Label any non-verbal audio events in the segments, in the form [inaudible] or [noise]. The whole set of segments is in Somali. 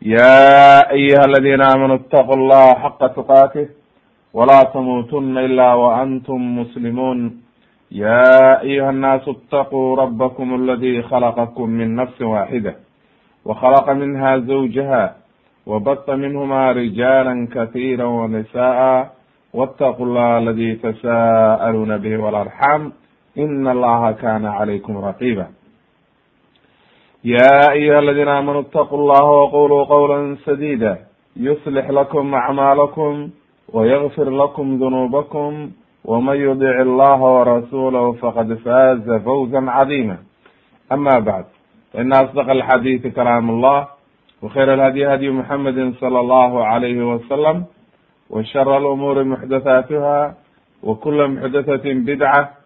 ya ayuha aladina aamanuu itaquu llaha xaqa tuqaatih walaa tamuutuna ila waantum muslimuun ya ayuha annaasu itaquu rabbakum aladi khalaqakum min nafsin waaxida wakhalaqa minha zawjaha wabata minhuma rijaala katiira wanisa'a waataquu llaha aladi tasa'aluuna bihi walarxam ina allaha kana calaykum raqiba ya ayuha aladiina aamanuu itaquu llaha waquluu qawla sadida yuslix lakum acmaalakum wayagfir lakum dunuubakum waman yudic allaha warasuulahu faqad faaza fawza cadiima ama bacd faina asdaqa alxadiidi kalaam allah wakhayr alhadyi hadyu muxamedi sala allahu alayhi wasalam washara alumuuri muxdathaatuha wakula muxdathatin bidca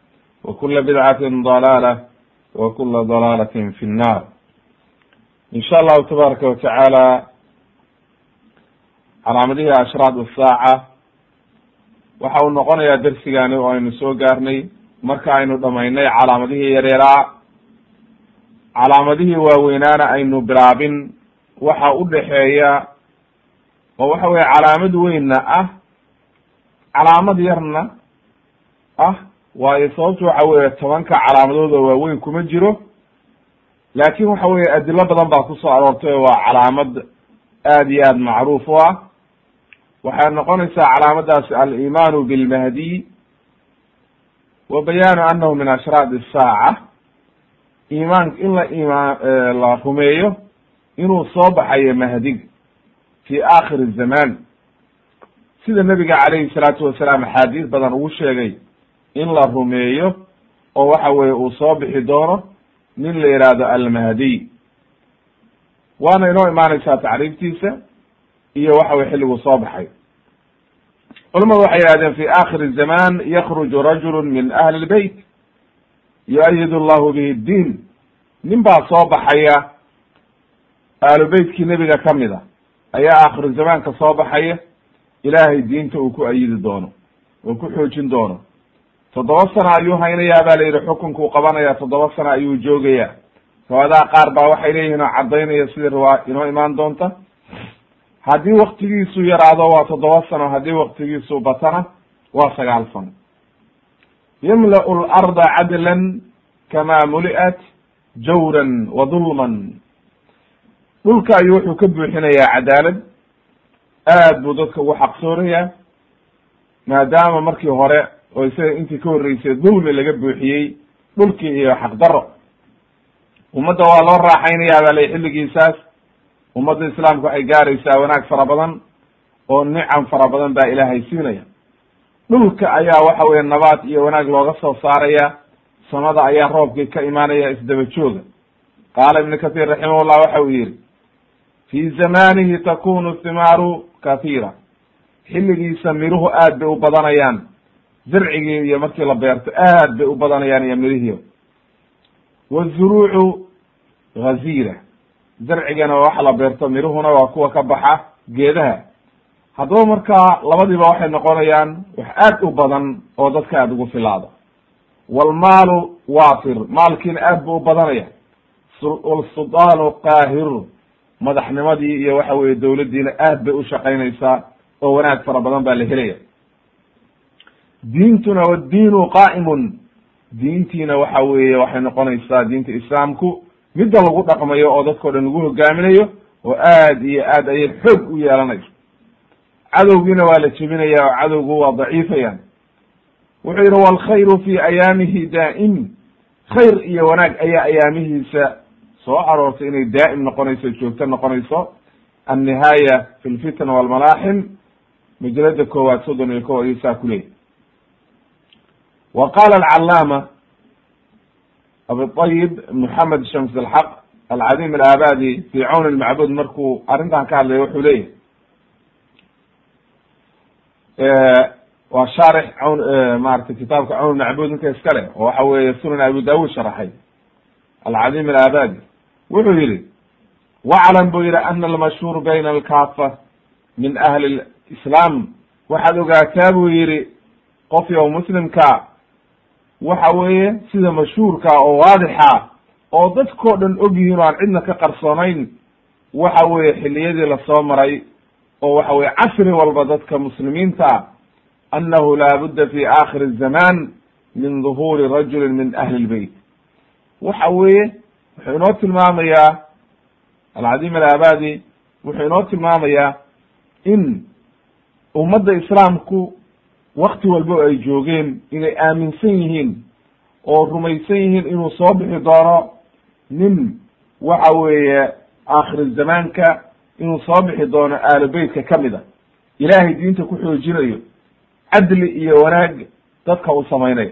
wakula bidcatin dalaala wakula dalaalatin fi nnar in sha allahu tabaaraka watacaala calaamadihii ashraad asaaca waxa uu noqonayaa dersigani oo aynu soo gaarnay marka aynu dhamaynay calaamadihii yareeraa calaamadihii waaweynaana aynu bilaabin waxa u dhexeeya oo waxa weye calaamad weynna ah calaamad yarna ah waayo sababtu waxa weye tobanka calaamadood oo waaweyn kuma jiro laakin waxa weye adilo badan baa ku soo aroortay oo waa calaamad aad iyo aad macruuf u ah. Waxay noqonaysaa calaamadaasi alimaanu bilmahdiy wa bayaanu anahu min ashraad isaaca imaanka in la imaan la rumeeyo inuu soo baxayo mahdig fi aakhiri zaman. Sida nebiga calayhi salaatu wasalaam axaadiis badan ugu sheegay in la rumeeyo oo waxa weye uu soo bixi doono nin la yihahdo almahdiy waana inoo imaanaysaa tacriiftiisa iyo waxa weye xilliguu soo baxay. Culamadu waxay yihahdeen fi akhiri zaman yakruju rajulu min ahli lbeyt yu-ayid llahu bihi ddiin nin baa soo baxaya ahlu beytkii nebiga ka mid a ayaa akhiru zamaanka soo baxaya ilaahay diinta uu ku ayidi doono oo ku xoojin doono toddoba sano ayuu haynayaa baa la yidhi xukunkuu qabanaya toddoba sano ayuu joogayaa. Riwaayadaha qaar baa waxay leeyihiin oo caddaynaya sidii riwaa inoo imaan doonta. Haddii waktigiisu yaraado waa toddoba sano. Haddii waktigiisu batana waa sagaal sano. Yamla'u larda cadlan kama muli'at jawran wa dulman. Dhulka ayuu wuxuu ka buuxinayaa cadaalad. Aad buu dadka ugu xaqsoonayaa maadaama markii hore oo isaga intii ka horreysay dulmi laga buuxiyey dhulkii iyo xaqdaro ummadda waa loo raaxaynayaa baa lay xilligiisaas. Ummadda islaamka waxay gaaraysaa wanaag fara badan oo nicam fara badan baa ilaahay siinaya. Dhulka ayaa waxa weye nabaad iyo wanaag looga soo saaraya. Samada ayaa roobkii ka imaanaya isdaba jooga qaala ibnu kathir raximahullah waxa uu yihi fi zamanihi takunu thimaaru kathira xilligiisa miruhu aad bay u badanayaan zarcigii iyo markii la beerto aad bay u badanayaan iyo mirihii wazuruucu ghaziira. Zarcigana waxa la beerto miruhuna waa kuwa ka baxa geedaha. Haddaba markaa labadiiba waxay noqonayaan wax aad u badan oo dadka aad ugu filaada. Walmaalu waafir maalkiina aad bu u badanaya walsuldaanu qaahiru madaxnimadii iyo waxa weye dowladdiina aad bay u shaqaynaysaa oo wanaag fara badan baa la helaya diintuna wadiinu qaa'imun. Diintiina waxa weeye waxay noqonaysaa diinta islaamku. Midda lagu dhaqmayo oo dadkao dhan lagu hogaaminayo oo aad iyo aad ayay xoog u yeelanayso. Cadowgiina waa la jebinaya oo cadowgu waa daciifayaan wuxuu yihi walkhayru fi ayaamihi daa'im khayr iyo wanaag ayaa ayaamihiisa soo aroortay inay daa'im noqonayso joogto noqonayso. Annihaaya fi lfitna walmalaaxim majalada koowaad soddon iyo ko ayuu saa ku leeyay wa qala alcalaama abiayib moxamed shams alxaq alcadim alaabadi fi cawn lmacbud markuu arrintan ka hadlaya wuxuu leeyahy waa shaarix cawn maratay kitaabka cawn macbuud ninka iska leh oo waxa weeye sunan abu dawud sharaxay alcadiim alaabadi wuxuu yihi waclam buu yihi ana almashhuur bayna alkaafa min ahli lislaam waxaad ogaataa buu yihi qof yow muslimka waxa weeye sida mashhuurka oo waadixa oo dadkao dhan ogyihiin oo aan cidna ka qarsoonayn waxa weeye xilliyadii la soo maray oo waxa weye casri walba dadka muslimiinta ah, annahu laabudda fi aakhiri zaman min duhuuri rajulin min ahli lbeyt. Waxa weeye wuxuu inoo tilmaamayaa alcadiim alaabadi wuxuu inoo tilmaamayaa in ummadda islaamku wakti walba ay joogeen inay aaminsan yihiin oo rumaysan yihiin inuu soo bixi doono nin waxa weeye aakhir zamaanka inuu soo bixi doono aalo beytka ka mid a. Ilaahay diinta ku xoojinayo cadli iyo wanaag dadka uu samaynayo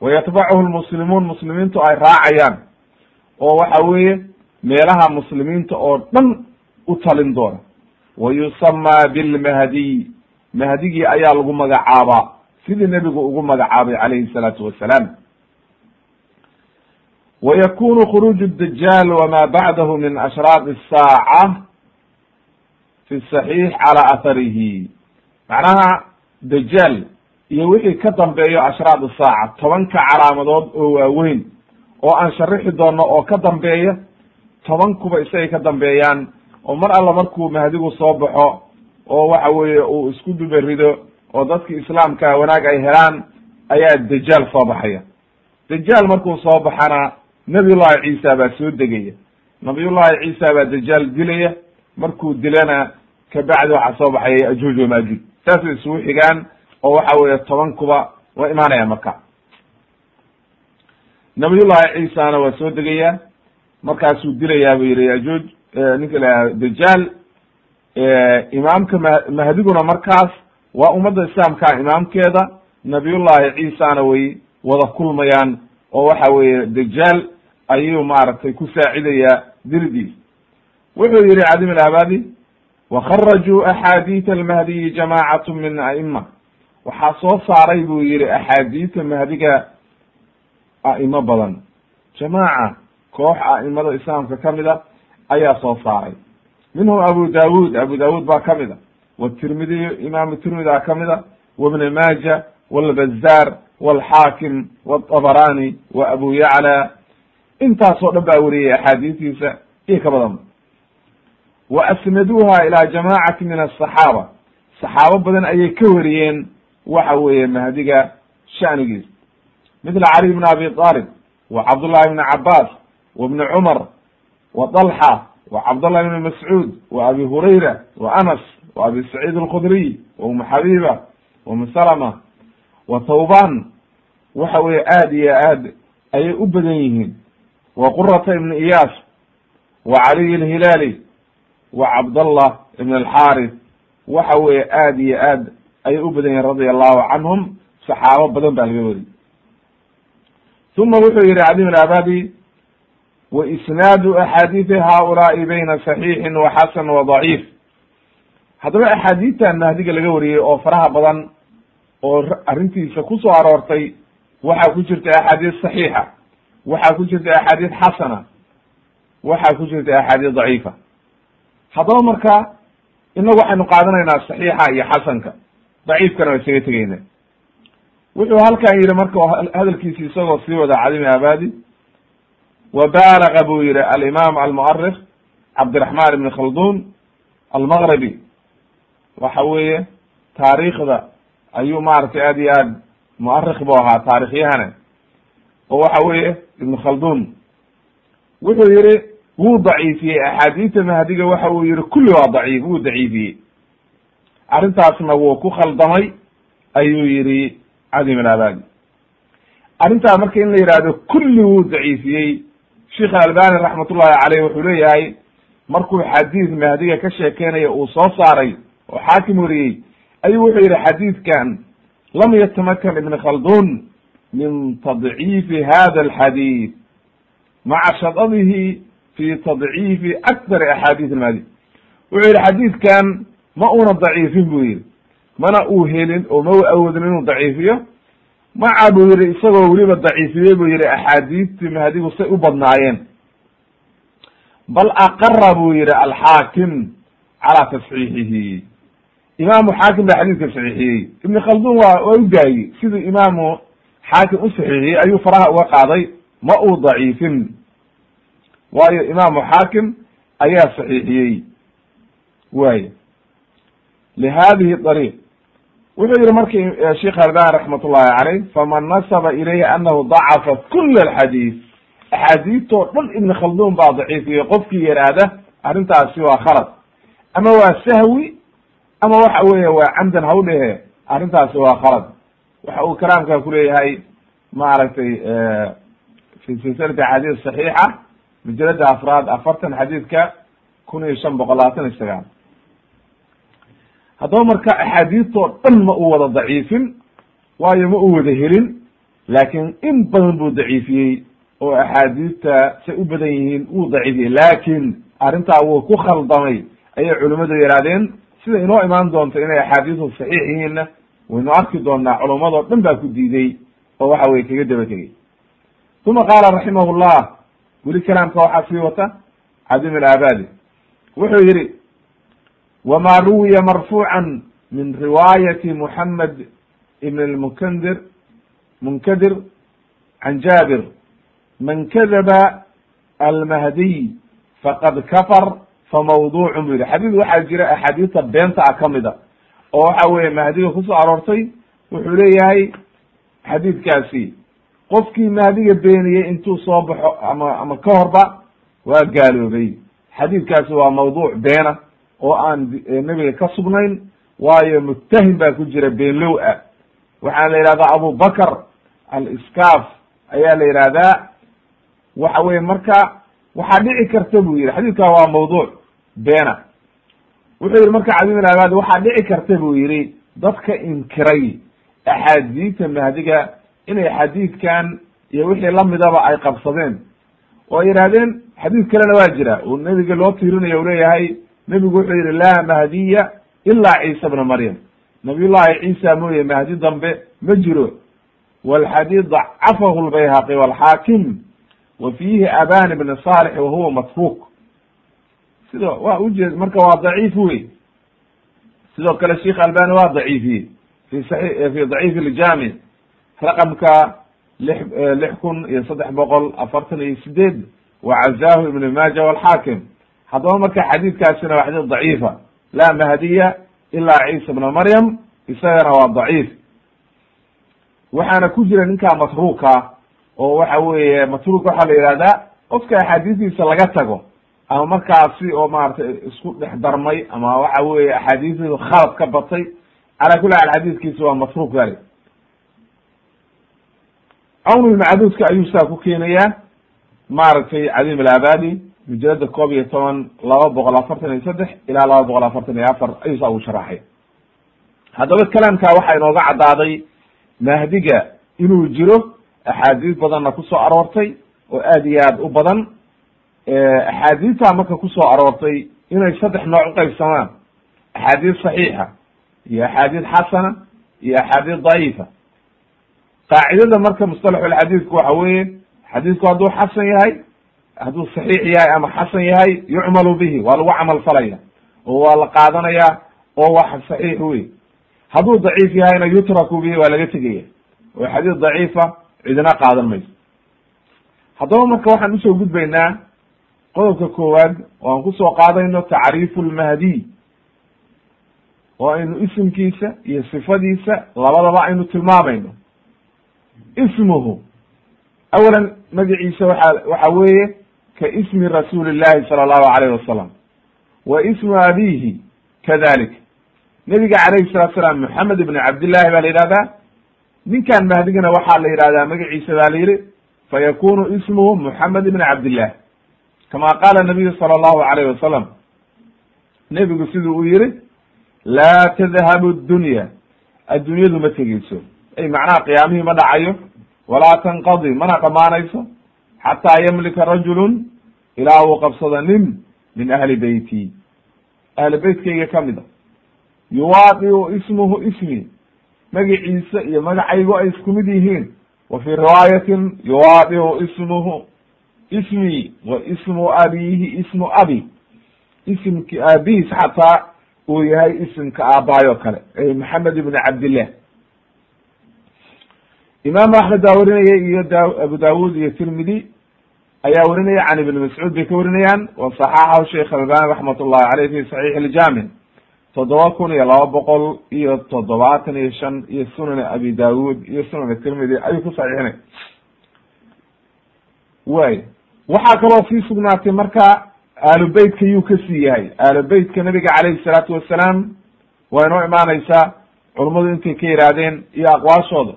wayatbacuhu lmuslimuun muslimiintu ay raacayaan oo waxa weeye meelaha muslimiinta oo dhan u talin doona. Wa yusamaa bilmahdiy mahdigii ayaa lagu magacaabaa. Sidii nebigu ugu magacaabay calayhi salaatu wasalaam. Wa yakunu khuruuju dajaal wama bacdahu min ashraaq الsaaca fi saxiix cala atharihi. Macnaha dajaal iyo wixii ka dambeeyo ashraaq saaca tobanka calaamadood oo waaweyn oo aan sharixi doono oo ka dambeeya tobankuba isagay ka dambeeyaan oo mar alla markuu mahdigu soo baxo oo waxa weeye uu isku duberido oo dadki islaamka wanaag ay helaan ayaa dajaal soo baxaya. Dajaal markuu soo baxana nabiyullahi ciisa baa soo degaya. Nabiyullahi ciisa baa dajaal dilaya. Markuu dilana kabacdi waxaa soo baxaya yajuuj wamaajuuj saasay isugu xigaan oo waxa weeye tobankuba waa imaanaya marka nabiyullahi ciisana waa soo degaya. Markaasuu dilayaa buu yihi yajuuj ninka la dajaal imaamka ma mahdiguna markaas waa ummadda islaamka imaamkeeda nabiyullahi ciisana way wada kulmayaan oo waxa weeye dajaal ayuu maaragtay ku saacidayaa dilidiis. Wuxuu yihi cadim alabadi wakharajuu axaadiita almahdiyi jamaacatu min a'ima waxaa soo saaray buu yihi axaadiita mahdiga a'imo badan. Jamaaca koox a'imada islaamka ka mid a ayaa soo saaray minhum abu dawud. Abu dawud baa ka mid a. Wtirmidiy imaamu tirmida ka mid a. Wibn maaja walbazaar walxaakim wاطabarani wa abu yacla intaasoo dhan baa weriyey axaadiistiisa iyo ka badan wa asnaduuha ilaa jamacati min asaxaaba saxaabo badan ayay ka wariyeen waxa weeye mahdiga shanigiis mithla cali bn abi talib wa cabdullahi bni cabas wa bni cumar wa dalxa wa cabdallah bni mascuud wa abi hurayra wa anas wa abi saciid alkhudriy wa umu xabiba wa umu salama wa thawban. Waxa weeye aad iyo aad ayay u badan yihiin. Wa qurata ibn iyas wa caliy alhilaali wa cabdallah ibn alxarith waxa weeye aad iyo aad ayay u badan yihiin radia allahu canhum saxaabo badan baa laga weriy uma wuxuu yihi cadim alabadi wa isnaadu axaadiidi haulaai bayna saxiixin wa xasan wa daciif haddaba axaadiidtan mahdiga laga wariyey oo faraha badan oo arrintiisa ku soo aroortay waxaa ku jirta axaadiis saxiixa waxaa ku jirta axaadiis xasana waxaa ku jirta axaadiis daciifa haddaba marka inagu waxaynu qaadanaynaa saxiixa iyo xasanka daciifkana waa isaga tegeyna wuxuu halkan yihi marka hadalkiisi isagoo sii wada cadimi abadi wa baalaga buu yihi alimaam almuarikh cabdiraxman ibn khaldun almaqribi waxa weeye taariikhda ayuu maaragtay aad iyo aad muarikh bu ahaa taariikhyahane oo waxa weeye ibn khaldun wuxuu yihi wuu daciifiyey axaadiista mahdiga waxa uu yihi kulli waa daciif wuu daciifiyey arrintaasna wuu ku khaldamay ayuu yihi cadim alabadi arrintaa marka in la yihahdo kulli wuu daciifiyey sheikh albani raxmatullahi caleyh wuxuu leeyahay markuu xadiid mahdiga ka sheekeynaya uu soo saaray oo xaakim wariyey ayuu wuxuu yihi xadiidkan lam yatamakan ibn khaldun min tadciifi hada alxadiid maca shadadihi fi tadciifi akthar axaadiis almahdi. Wuxuu yihi xadiidkan ma una daciifin buu yihi mana uu helin oo ma u awoodin inuu daciifiyo maca buu yihi isagoo weliba daciifiyey buu yihi axaadiistii mahdigu say u badnaayeen. Bal aqara buu yihi alxaakim calaa tasxiixihi. Imaamu xaakim baa xadiidka saxiixiyey. Ibn khaldun waa waa u daayey siduu imaamu xaakim u saxiixiyey ayuu faraha uga qaaday ma uu daciifin. Waayo imaamu xaakim ayaa saxiixiyey. Waay lihadihi ariiq wuxuu yihi marki sheikh albani raxmat ullahi caleyh faman nasaba ilayhi anahu dacafa kula alxadiis. Axaadiistoo dhan ibn khaldun baa daciifiyey qofkii yaraahda arrintaasi waa khalad. Ama waa sahwi ama waxa weeye waa camdan ha u dhehe arrintaasi waa khalad. Waxa uu kalaamka kuleeyahay maaragtay fi silsilati axaadiis saxiixa majalada afraad afartan xadiidka kun iyo shan boqol labaatan iyo sagaal haddaba marka axaadiistoo dhan ma uu wada daciifin waayo ma uu wada helin laakin in badan buu daciifiyey oo axaadiista say u badan yihiin wuu daciifiyey. Laakin arrintaa wuu ku khaldamay ayay culimmadu yidhahdeen sida inoo imaan doonto inay axaadiisu saxiix yihiinna waynu arki doonaa culummado dhan baa ku diiday oo waxa weye kaga daba tegey. Uma qaala raximahullah weli kalaamka waxaa sii wata cadim alaabadi wuxuu yihi wma ruwiya marfuucan min riwaayati muxamed ibn lmunkadir munkadir can jaabir man kadaba almahdiy faqad kafar famawduucun bu yihi xadiid waxaa jira axaadiista beenta ah ka mid a oo waxa weye mahdiga ku soo aroortay wuxuu leeyahay xadiidkaasi qofkii mahdiga beeniyey intuu soo baxo ama ama ka horba waa gaaloobay xadiidkaasi waa mawduuc beena oo aan nebiga ka sugnayn waayo muttahim baa ku jira beenlow ah. Waxaana la yihahdaa abu bakr al-iskaf ayaa la yihahdaa waxa weye marka waxaa dhici karta buu yihi xadiidka waa mawduuc beena. Wuxuu yihi marka cadim ilaabadi waxaa dhici karta buu yihi dadka inkiray axaadiista mahdiga inay xadiidkan iyo wixii lamidaba ay qabsadeen. Oo ay yidhahdeen xadiid kalena waa jira. Uu nebiga loo tiirinayo u leeyahay nebigu wuxuu yihi laa mahdiya ilaa ciisa bna maryam. Nabiyullahi ciisa mooye mahdi dambe ma jiro. Walxadiid dacafahu lbayhaqi walxaakim wa fiihi aban bn salix wa huwa matruk sido wa ujeed marka waa daciif wey sidoo kale sheikh albani waa daciifiyey fi sai fi daciif ljami raqamka lix lix kun iyo saddex boqol afartan iyo sideed wacazahu ibn maaja walxaakim haddaba marka xadiidkaasina waa xadiid daciifa. Laa mahdiya ilaa ciisa bna maryam isagana waa daciif. Waxaana ku jira ninkaa matruuka oo waxa weeye matruuk waxaa la yihahdaa qofka axaadiistiisa laga tago ama markaasi oo maratay isku dhex darmay ama waxa weye axaadiistiisu khalad ka batay cala kuli xaal xadiiskiisa waa matruuk bali cawnulmacduudka ayuu saa ku keenayaa maaragtay cadim alabadi mujalada koob iyo toban laba boqol afartan iyo saddex ilaa laba boqol afartan iyo afar ayuu saa ugu sharaxay haddaba kalaamka waxaa inooga caddaaday mahdiga inuu jiro axaadiis badanna ku soo aroortay oo aad iyo aad u badan. Axaadiista marka ku soo aroortay inay saddex nooc uqaybsamaan axaadiis saxiixa iyo axaadiis xasana iyo axaadiis daciifa. Qaacidada marka mustalaxulxadiidku waxa weeye xadiidku hadduu xasan yahay hadduu saxiix yahay ama xasan yahay yucmalu bihi waa lagu camal falaya oo waa la qaadanaya oo wax saxiix wey hadduu daciif yahayna yutraku bihi waa laga tegaya oo xadiis daciifa cidina qaadan mayso. Haddaba marka waxaan u soo gudbaynaa qodobka koowaad oo aan ku soo qaadayno tacriifu lmahdiy oo aynu isimkiisa iyo sifadiisa labadaba aynu tilmaamayno. Ismuhu awalan magaciisa waxa waxa weeye ka ismi rasuuli llahi sala allahu alayh wasalam wa ismu abihi kadalik nebiga calayhi salatu salaam moxamed ibn cabdillahi baa la yihahdaa ninkan mahdigana waxaa la yihahdaa magaciisa baa la yihi fayakunu ismuhu moxamed ibn cabdillah kama qaala nabiyu sala allahu alayh wasalam nebigu siduu u yihi laa tadhabu dunya addunyadu ma tegeyso ay macnaha qiyaamihii ma dhacayo walaa tanqadi mana dhamaanayso xataa yamlika rajulun ilaa uu qabsado nin min ahli beyti ahli beytkayga ka mid a yuwaadiu ismuhu ismi magaciisa iyo magacaygu ay isku mid yihiin wa fii riwaayatin yuwaadiu ismuhu ismi wa ismu abihi ismu abi isimki aabihiis xataa uu yahay isimka aabaayo kale maxamed ibn cabdillah imaamu axmed baa warinaya iyo abu dawud iyo tirmidi ayaa warinaya can ibn mascuud bay ka warinayaan wa saxaxahu sheikh albani raxmat ullahi caleyh fi saxiix iljaamic toddoba kun iyo laba boqol iyo toddobaatan iyo shan iyo sunan abi dawud iyo sunan tirmidi ayuu ku saxiixinay. Way waxaa kaloo sii sugnaatay marka aalubeytka yuu ka sii yahay. Aalubeytka nabiga calayhi salaatu wasalaam waa inoo imaaneysaa culummadu intay ka yihaahdeen iyo aqwaashooda.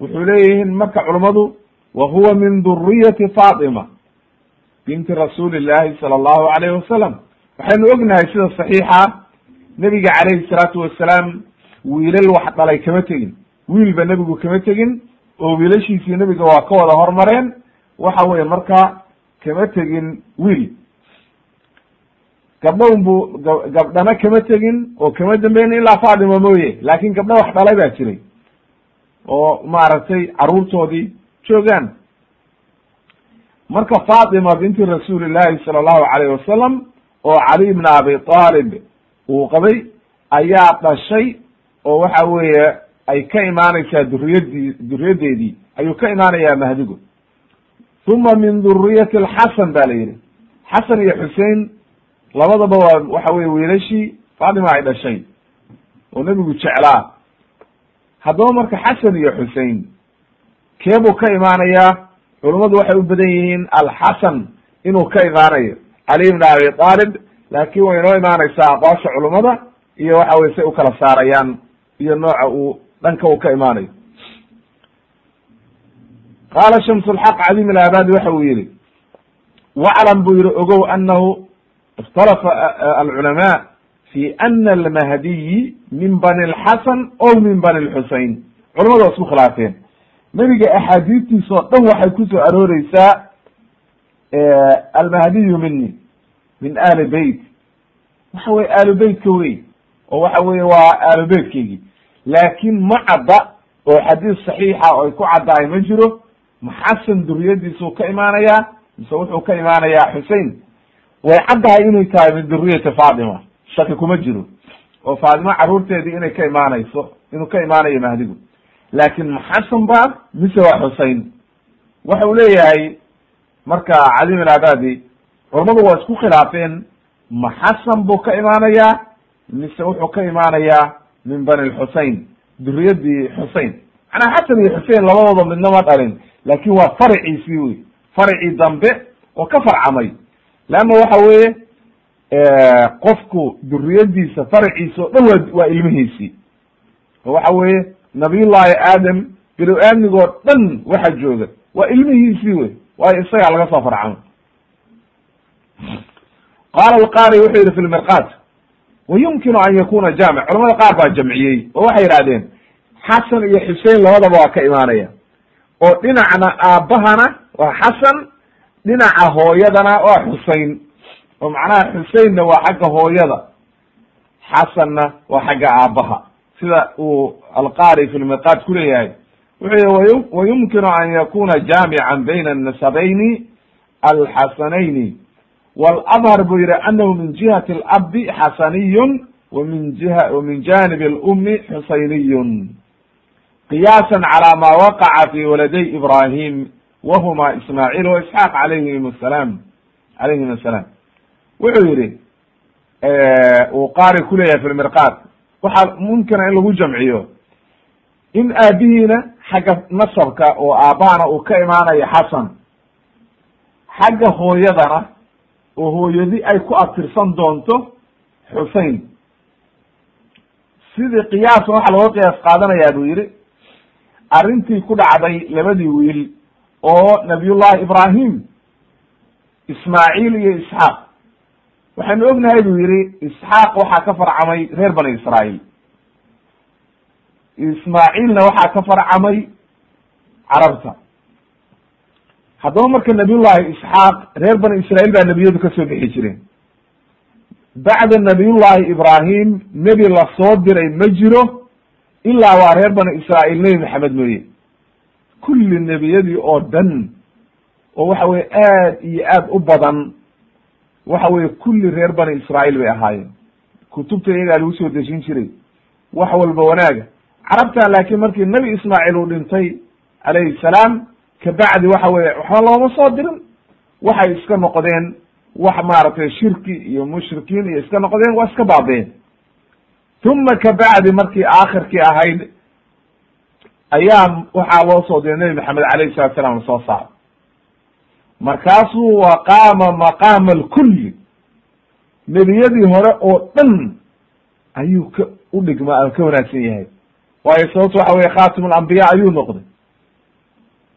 Wuxuu leeyihiin marka culummadu wa huwa min duriyati fatima binti rasuuli llahi sala allahu alayhi wasalam waxaynu ognahay sida saxiixa nebiga calayhi salaatu wasalaam wiilal wax dhalay kama tegin. Wiilba nebigu kama tegin oo wiilashiisii nebiga waa ka wada hormareen. Waxa weye marka kama tegin wiil. Gabdho unbu gabdhana kama tegin oo kama dambeyn ilaa fatima mooye. Laakin gabdho wax dhalay baa jiray. Oo maaragtay caruurtoodii joogaan. Marka fatima binti rasuuli llahi sala allahu alayh wasalam oo cali bn abi talib uu qabay ayaa dhashay oo waxa weeye ay ka imaaneysaa duriyadii duriyaddeedii ayuu ka imaanayaa mahdigu. Uma min duriyati alxasan ba la yidhi. Xasan iyo xusein labadaba waa waxa weye wiilashii fatima ay dhashay. Oo nebigu jeclaa. Haddaba marka xasan iyo xusein keebuu ka imaanayaa culummadu waxay u badan yihiin alxasan inuu ka imaanayo. Cali bn abi talib laakin way inoo imaaneysaa aqwaasha culummada iyo waxa weye say u kala saarayaan iyo nooca uu dhanka uu ka imaanayo. Qaala shamsulxaq cadim alabadi waxa uu yihi waclam buu yihi ogow anahu ikhtalafa alculamaa fi ana almahdiyi min bani lxasan o min bani lxusein culamadu waa isku khilaafeen nebiga axaadiistiis oo dhan waxay ku soo arooreysaa almahdiyu mini min ali beyt waxa weye aalu beytka wey oo waxa weye waa aalu beytkeygii laakin ma cadda oo xadiis saxiixa oo ay ku caddahay ma jiro. Ma xasan duriyadiisuu ka imaanayaa mise wuxuu ka imaanayaa xusein way caddahay inay tahay min duriyati fatima shaki kuma jiro. Oo faatimo caruurteedii inay ka imaanayso inuu ka imaanayo mahdigu laakin ma xasan ba mise waa xusein waxa uu leeyahay marka cadim alabadi culamadu waa isku khilaafeen ma xasan buu ka imaanayaa mise wuxuu ka imaanayaa min bani lxusein duriyadii xusein macnaa xasan iyo xusein labadooda midna ma dhalin laakin waa farciisii wey farcii dambe oo ka farcamay. Leanna waxa weeye qofku duriyadiisa farciisa o dhan waa waa ilmihiisii. Oo waxa weeye nabiyullahi aadam bilow aadmigoo dhan waxa jooga. Waa ilmihiisii wey waayo isagaa laga soo farcamay qaala alqari wuxuu yihi fi lmirqat wa yumkinu an yakuna jaamic. Culamada qaar baa jamciyey oo waxay yidhahdeen xasan iyo xusein labadaba waa ka imaanaya. Oo dhinacna aabbahana waa xasan dhinaca hooyadana waa xusein oo macnaha xuseinna waa xagga hooyada xasanna waa xagga aabbaha sida uu alqari fi lmirqat ku leeyahay. Wuxuu yihi wayumkinu an yakuna jaamican bayna nasabayni alxasanayni wاladhar buu yihi anahu min jihati alabi xasaniyun wamin jiha wamin janib alumi xusayniyun. Qiyaasa calى ma waqaca fi waladay ibrahim wahuma ismaaciil wa isxaaq alayhim asalaam calayhim asalaam. Wuxuu yihi uu qaari ku leeyahay fi lmirqat waxaa mumkina in lagu jamciyo. In aabihiina xagga nasabka oo aabbahana uu ka imaanayo xasan. Xagga hooyadana oo hooyadi ay ku abtirsan doonto xusein sidii qiyaasna waxaa looga qiyaas qaadanayaa buu yihi arrintii ku dhacday labadii wiil oo nabiyullahi ibrahim ismaaciil iyo isxaaq waxaynu ognahay buu yihi isxaaq waxaa ka farcamay reer bani israail ismaaciilna waxaa ka farcamay carabta. Haddaba marka nabiyullahi isxaaq reer bani israail baa nebiyadu ka soo bixi jireen. Bacda nabiyullahi ibraahim nebi la soo diray ma jiro ilaa waa reer bani israa'iil nebi maxamed mooye. Kulli nebiyadii oo dhan oo waxa weye aad iyo aad u badan waxa weye kulli reer bani israa'iil bay ahaayeen. Kutubta iyagaa lagu soo dejin jiray wax walba wanaaga. Carabtan laakiin markii nebi ismaaciil uu dhintay calayhi salaam kabacdi waxa weye waxba looma soo dirin. Waxay iska noqdeen wax maaragtay shirki iyo mushrikiin iyo iska noqdeen waa iska baabeen. Uma kabacdi markii aakhirkii ahayd ayaa waxaa loo soo diray nebi maxamed alayhi salatu salam la soo saaray markaasuu waqaama maqaama alkulli nebiyadii hore oo dhan ayuu ka u dhigma ka wanaagsan yahay. Waayo sababto waxa weye khatim alambiya ayuu noqday.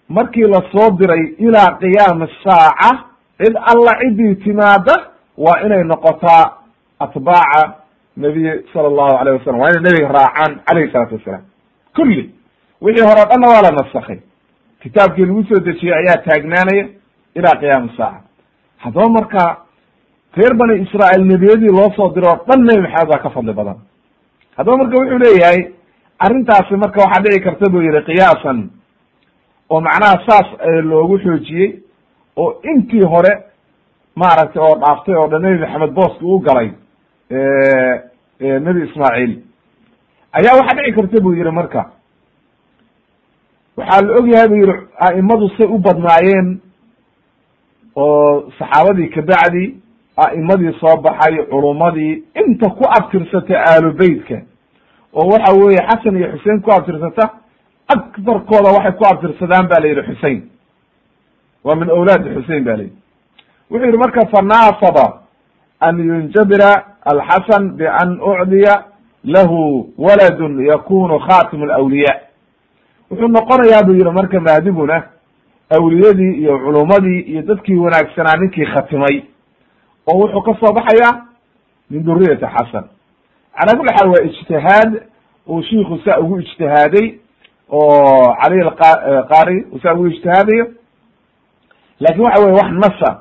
Markii la soo diray ilaa qiyaami saaca cid alla ciddii timaada waa inay noqotaa atbaaca nabiy sala allahu alayh wasalam waa inay nebiga raacaan calayhi salaatu wasalaam kulli. Wixii hore o dhanna waa la nasakhay. Kitaabkii lagu soo dejiyey ayaa taagnaanaya ilaa qiyaami saaca haddaba marka reer bani israa'iil nebiyadii loo soo diro o dhan nebi maxamed baa ka fadli badan. Haddaba marka wuxuu leeyahay arrintaasi marka waxaa dhici karta buu yihi qiyaasan oo macnaha saas loogu xoojiyey oo intii hore maaragtay oo dhaaftay oo dhan nebi maxamed booski u galay nebi ismaaciil ayaa waxaa dhici karta buu yihi marka. Waxaa la ogyahay buu yihi a'imadu say u badnaayeen oo saxaabadii kabacdi a'imadii soo baxay culummadii inta ku abtirsata aalu beytka oo waxa weeye xasan iyo xusein ku abtirsata aktarkooda waxay ku abtirsadaan ba la yidhi xusein waa min awlaadi xusein ba la yidhi. Wuxuu yihi marka fanaasaba an yunjabira alxasan bian ucdiya lahu waladun yakunu khatim alawliya wuxuu noqonayaa buu yihi marka maadiguna awliyadii iyo culummadii iyo dadkii wanaagsanaa ninkii khatimay oo wuxuu ka soo baxaya min duriyati xasan. Calaa kulli xaal waa ijtihaad uu shiiku saa ugu ijtihaaday oo cali qaari uu saa ugu ijtihaadayo. Lakin waxa weye wax nasa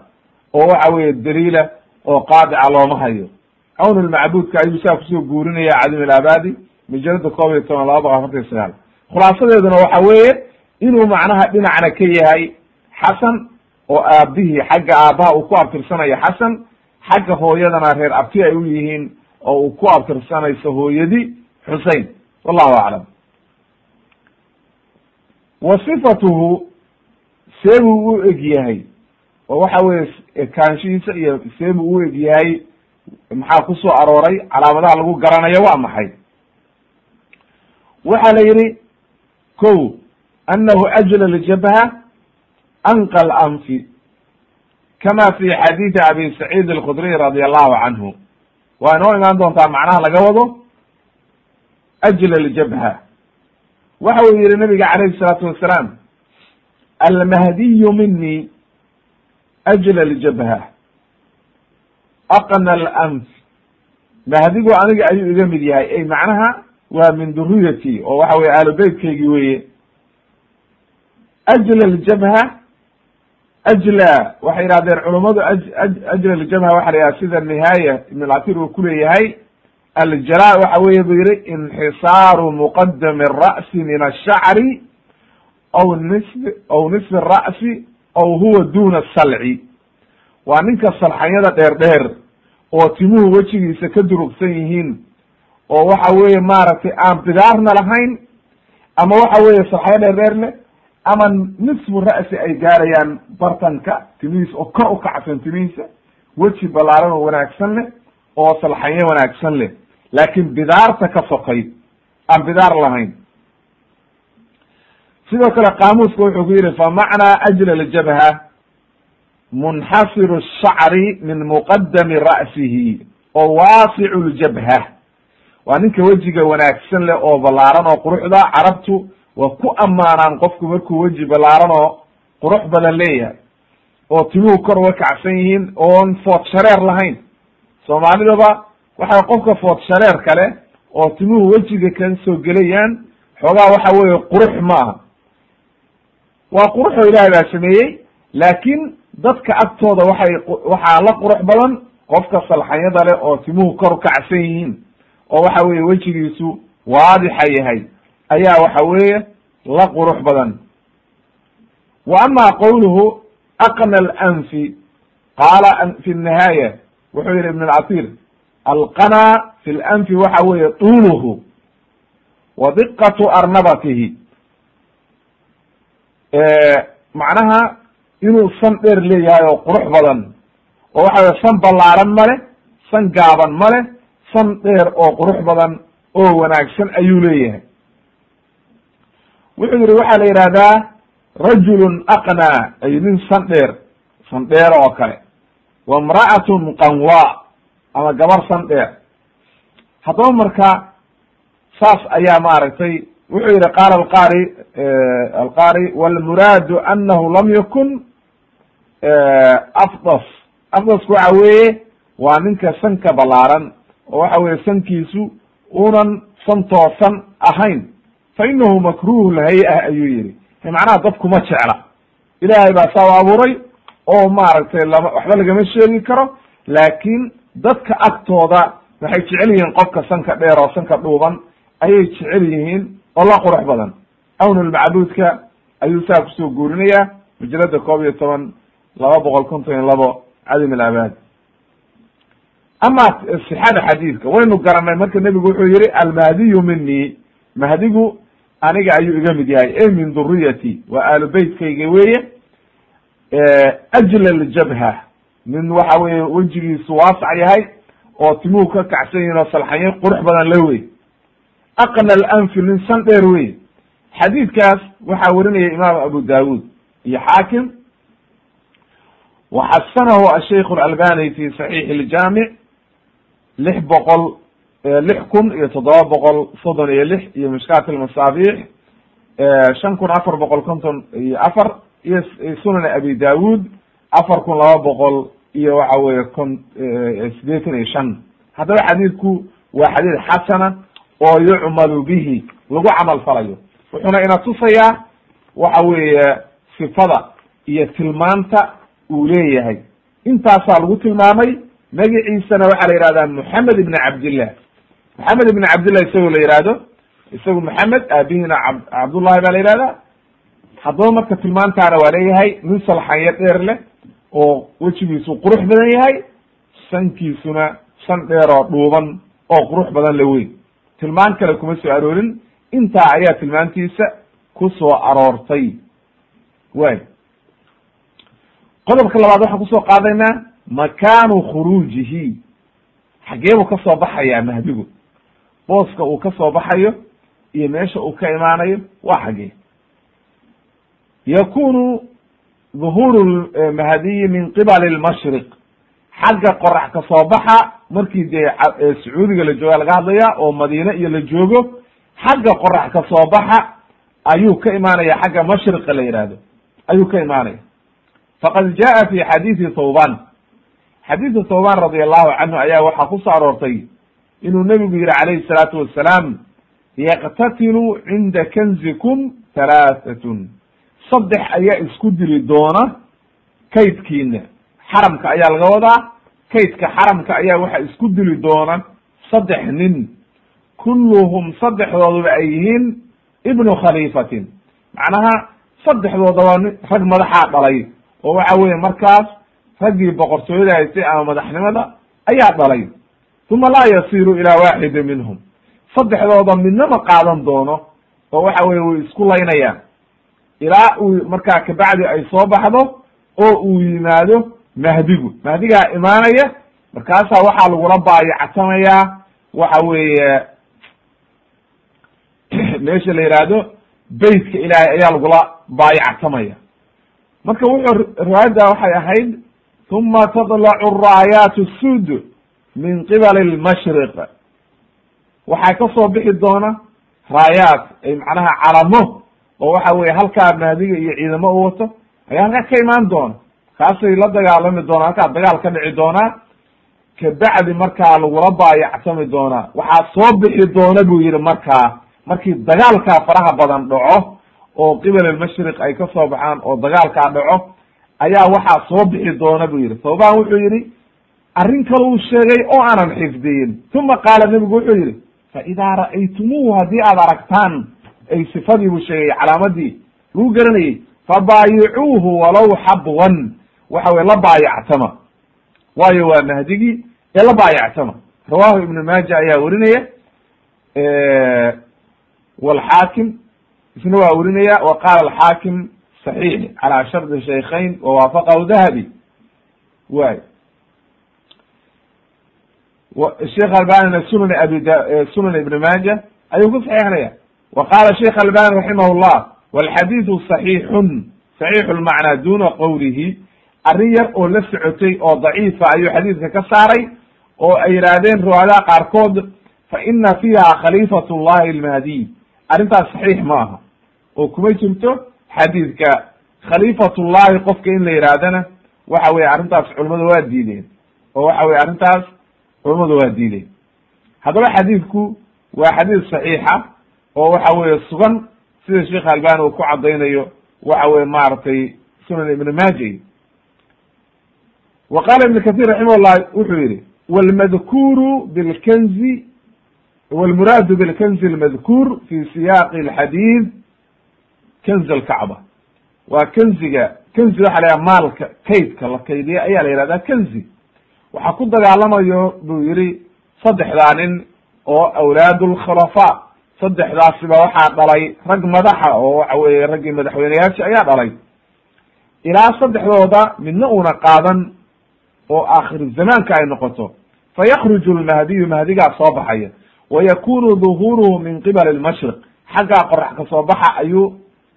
oo waxa weye daliila oo qaadica looma hayo. Cawn lmacbuudka ayuu saa ku soo guurinaya cadim ilabadi majalada koob iyo toban laba boqol afartan iyo sagaal. Khulaasadeeduna waxa weeye inuu macnaha dhinacna ka yahay xasan oo aabihii xagga aabaha uu ku abtirsanayo xasan xagga hooyadana reer abti ay u yihiin oo uu ku abtirsanayso hooyadi xusein wallahu aclam wa sifatuhu seebuu u eg yahay. Oo waxa weye ekaanshihiisa iyo seebuu u eg yahay maxaa ku soo arooray? Calaamadaha lagu garanayo waa maxay? Waxa la yihi ko anahu ajla ljabha anqa lanfi kama fi xadiidi abi saciid alkhudriy radi allahu canhu waa inoo imaan doontaa macnaha laga wado ajla ljabha waxa uu yihi nabiga calayhi salaatu wasalaam almahdiyu mini ajla ljabha aqna alanf mahdigu aniga ayuu iga mid yahay ay macnaha waa min duriyati oo waxa weye aalubeytkaygii weye ajla ljabha ajla waxay yidhahdeen culummadu ajla ljabha waxa la yidhaha sida nihaaya ibn lcatir uu kuleeyahay aljala waxa weeye buu yihi inxisaaru muqadami ra'si min ashacri aw nisbi aw nisfi ra'si aw huwa duna salci waa ninka salxanyada dheer dheer oo timuhu wejigiisa ka durugsan yihiin oo waxa weeye maaragtay aan bidaarna lahayn ama waxa weeye salxanyo dheer dheer leh ama nisfu ra'si ay gaarayaan bartanka timihiisa oo kor u kacsan timihiisa weji ballaaran oo wanaagsan leh oo salxanyo wanaagsan leh. Laakin bidaarta ka sokay aan bidaar lahayn. Sidoo kale qaamuuska wuxuu ku yihi famacnaa ajla ljabha munxasiru الshacri min muqadami ra'sihi oo waasicu ljabha waa ninka wejiga wanaagsan leh oo ballaaran oo quruxda carabtu waa ku ammaanaan qofku markuu weji ballaaran oo qurux badan leeyahay. Oo timuhu kor uga kacsan yihiin oon food shareer lahayn. Soomaalidaba waxa qofka food shareer kale oo timuhu wejiga ka soo gelayaan xoogaa waxa weeye qurux ma aha. Waa quruxoo ilaahay baa sameeyey laakin dadka agtooda waxay waxaa la qurux badan qofka salxanyada leh oo timuhu kor kacsan yihiin. Oo waxa weeye wejigiisu waadixa yahay ayaa waxa weeye la qurux badan. Wa ama qowluhu aqna alanfi qaala fi nihaaya wuxuu yihi ibn alcatir alqana fi lanfi waxa weeye tuuluhu wa diqatu arnabatihi. Macnaha inuu san dheer leeyahay oo qurux badan oo waxa weye san ballaaran ma leh san gaaban ma leh san dheer oo qurux badan oo wanaagsan ayuu leeyahay wuxuu yihi waxaa la yidhahdaa rajulun aqnaa ay nin san dheer san dheer oo kale. Wa imra'atun qanwa ama gabar san dheer. Haddaba marka saas ayaa maaragtay wuxuu yihi qaala alqari alqari walmuraadu anahu lam yakun afdas. Afdasku waxa weeye waa ninka sanka ballaaran oo waxa weye sankiisu unan san toosan ahayn fa inahu makruhu lhay-a ayuu yihi macnaha dadkuma jecla ilaahay baa saa u abuuray oo maaragtay lama waxba lagama sheegi karo laakin dadka agtooda waxay jecel yihiin qofka sanka dheer oo sanka dhuuban ayay jecel yihiin oo la qurux badan awnulmacbuudka ayuu saa ku soo guurinaya majalada koob iyo toban laba boqol konton iyo labo cadim alabaad ama sixada xadiidka waynu garanay marka nebigu wuxuu yihi almahdiyu mini mahdigu aniga ayuu iga mid yahay e min duriyati waa aalu beytkayga weeye ajlal jabha min waxa weye wejigiisu waasac yahay oo timuhu ka kacsan yihiin oo salxanyo qurux badan la wey aqna alanfi nin san dheer wey xadiidkaas waxaa werinaya imaam abu dawud iyo xaakim. Waxasanahu ashaykh alalbani fi saxiix اljamic lix boqol lix kun iyo toddoba boqol soddon iyo lix iyo mishkaat almasaabiix shan kun afar boqol konton iyo afar iyo sunan abi dawud afar kun laba boqol iyo waxa weye kon sideetan iyo shan. Haddaba xadiidku waa xadiid xasana oo yucmalu bihi lagu camal falayo. Wuxuuna ina tusayaa waxa weeye sifada iyo tilmaanta uu leeyahay. Intaasaa lagu tilmaamay magaciisana waxaa la yihahdaa moxamed ibn cabdillah moxamed ibn cabdillah isagoo la yihahdo isagu moxamed aabihina ab cabdullahi baa la yihahdaa haddaba marka tilmaantaana waa leeyahay nin salxanyo dheer leh oo wejigiisu qurux badan yahay sankiisuna san dheer oo dhuuban oo qurux badan la weyn. Tilmaan kale kuma soo aroorin intaa ayaa tilmaantiisa ku soo aroortay. Way qodobka labaad waxaan ku soo qaadaynaa makaanu khuruujihi. Xaggee buu ka soo baxayaa mahdigu booska uu ka soo baxayo iyo meesha uu ka imaanayo waa xaggee. Yakunu dhuhuru mahdiyi min qibali lmashriq xagga qorax ka soo baxa markii dee sacuudiga la jooga laga hadlaya oo madiine iyo la joogo xagga qorax ka soo baxa ayuu ka imaanaya xagga mashriqa la yihahdo ayuu ka imaanaya. Faqad jaa fi xadiidi thawban xadiidu thawban radi allahu canhu ayaa waxaa ku soo aroortay inuu nebigu yihi calayhi salaatu wassalaam yaqtatilu cinda kanzikum halaahatun saddex ayaa isku dili doona kaydkiina xaramka ayaa laga wadaa kaydka xaramka ayaa waxaa isku dili doona saddex nin. Kulluhum saddexdooduba ay yihiin ibnu khaliifatin. Macnaha saddexdooda waa ni rag madaxaa dhalay oo waxa weeye markaas raggii boqortooyada haystay ama madaxnimada ayaa dhalay uma laa yasiru ilaa waaxidin minhum saddexdooda midnama qaadan doono oo waxa weye way isku laynayaan. Ilaa uu markaa kabacdi ay soo baxdo oo uu yimaado mahdigu. Mahdigaa imaanaya markaasaa waxaa lagula baayactamayaa waxa weeye [clears throat] meesha la yihahdo beytka ilaahay ayaa lagula baayactamaya marka wuxuu riwaayadda waxay ahayd uma tadlacu raayaat sud min qibali lmashriq. Waxaa ka soo bixi doona raayaat ay macnaha calamo oo waxa weye halkaa mahdiga iyo ciidamo u wato ayaa halkaa ka imaan doona. Kaasay la dagaalami doonaa halkaa dagaal ka dhici doonaa kabacdi markaa lagula baayactami doonaa. Waxaa soo bixi doona buu yihi markaa markii dagaalkaa faraha badan dhaco oo qibal almashriq ay ka soo baxaan oo dagaalkaa dhaco ayaa waxaa soo bixi doona buu yihi thawban wuxuu yihi arrin kale uu sheegay oo aanan xifdiyin. Uma qaala nebigu wuxuu yidhi fa idaa ra'aytumuuhu haddii aad aragtaan ay sifadii buu sheegay calaamadii lagu garanayey fabaayicuuhu walow xabwan. Waxa weye la baayactama. Waayo waa mahdigii ee la baayactama. Rawahu ibnu maaja ayaa werinaya walxaakim isna waa werinaya wa qaala alxaakim saxiix calaa shardi shaykhayn wawaafaqahu dahabi. Way sheekh albanina sunan abi sunan ibn maaja ayuu ku saxiixinaya. Wa qaala sheikh albani raximah llah walxadiidu saxiixun saxiixu lmacnaa duna qowlihi arrin yar oo la socotay oo daciifa ayuu xadiidka ka saaray oo ay yidhaahdeen riwaayadaha qaarkood fa ina fiiha khaliifat llahi almahdiy arrintaas saxiix ma aha. Oo kuma jirto xadiidka khaliifatullahi qofka in la yidhaahdana waxa weye arrintaas culamadu waa diideen oo waxa weye arrintaas culamadu waa diideen. Haddaba xadiidku waa xadiid saxiixa oo waxa weye sugan sida sheekh albani uu ku caddaynayo waxa weye maaragtay sunan ibn maaja. Wa qaala ibn kathir raximah llah wuxuu yihi wlmadkuru bilkanzi wlmuraadu bilkanzi almadkuur fi siyaaqi alxadiid kanzi alkacba waa kanziga kanzi waxa la yhaha maalka kaydka la kaydiya ayaa la yihahdaa kanzi waxaa ku dagaalamayo buu yihi saddexdaa nin oo awlaad lkhulafa saddexdaasiba waxaa dhalay rag madaxa oo waxa weye raggii madaxweyneyaasha ayaa dhalay. Ilaa saddexdooda midna una qaadan oo aakhir zamaanka ay noqoto. Fa yakruju lmahdiyu mahdigaa soo baxaya. Wa yakunu duhuruhu min qibali lmashriq xaggaa qorax ka soo baxa ayuu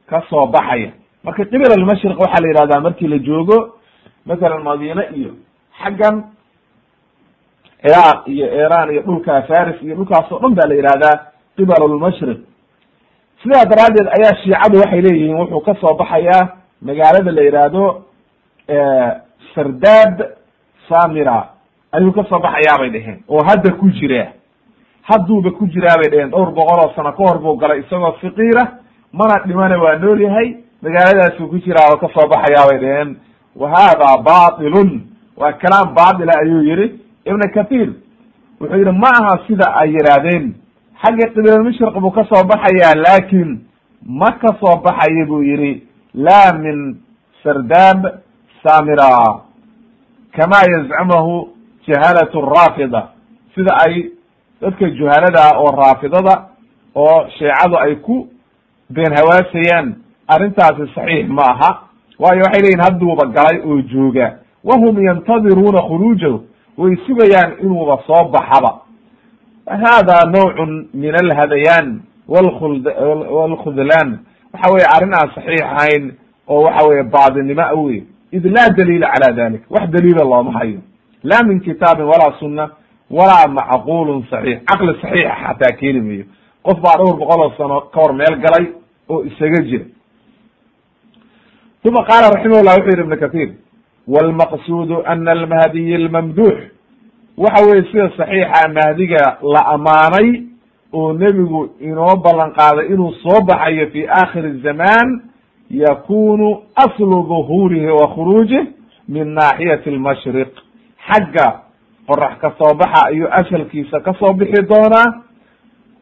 ka soo baxaya. Marka qibal almashriq waxaa la yihahdaa markii la joogo masalan madiine iyo xaggan ciraaq iyo iran iyo dhulka faris iyo dhulkaas oo dhan ba la yihahdaa qibal lmashriq sidaa daraaddeed ayaa shiicadu waxay leeyihiin wuxuu ka soo baxayaa magaalada la yihahdo sardad samira. Ayuu ka soo baxayaa bay dheheen oo hadda ku jira. Hadduuba ku jiraa bay dheheen dhowr boqol oo sano ka hor buu galay isagoo fiqiira mana dhimana waa nool yahay. Magaaladaasuu ku jiraa oo ka soo baxayaa bay dheheen wa hada batilun waa kalaam baatila ayuu yihi ibn kathir wuxuu yihi ma aha sida ay yidhaahdeen. Xagga qiblulmashriq buu ka soo baxayaa laakin ma ka soo baxaya buu yihi la min sardab samira kama yazcumahu jahalat raafida sida ay dadka juhalada oo raafidada oo sheecadu ay ku been hawaasayaan arrintaasi saxiix ma aha. Waayo waxay leyihin hadduuba galay oo jooga. Wahum yantadiruuna khuruujahu way sugayaan inuuba soo baxaba. Hada nawcun min alhadayaan wlkhuld wlkhudlaan waxa weye arrin aan saxiix ahayn oo waxa weye baadinimo wey id laa daliila cala dalik wax daliila looma hayo. La min kitaabin walaa sunna walaa macqulun saxiix. Caqli saxiixa xataa keeni mayo qof baa dhowr boqol oo sano ka hor meel galay oo isaga jira. Uma qaala raximahullah wuxuu yihi ibn kathir wlmaqsuudu ana almahdiy almamduux waxa weye sida saxiixa mahdiga la amaanay oo nebigu inoo ballan qaaday inuu soo baxayo fi aakhiri zaman yakunu aslu duhurihi wa khuruujih min naaxiyati almashriq. xagga qorax ka soo baxa ayuu asalkiisa ka soo bixi doonaa.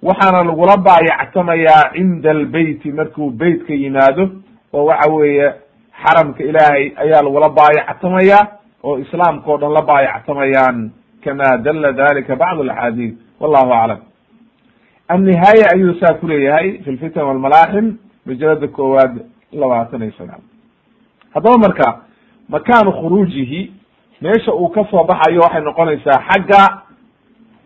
waxaana lagula baayactamayaa cinda albeyti markuu beytka yimaado. oo waxa weeye xaramka ilaahay ayaa lagula baayactamayaa oo islaamka o dhan la baayactamayaan kama dala dalika bacd alaxaadiid wallahu aclam annihaaya ayuu saa ku leeyahay fi lfitan walmalaaxim majalada koowaad labaatan iyo sagaal. Haddaba marka makaanu khuruujihi meesha uu ka soo baxayo waxay noqonaysaa xagga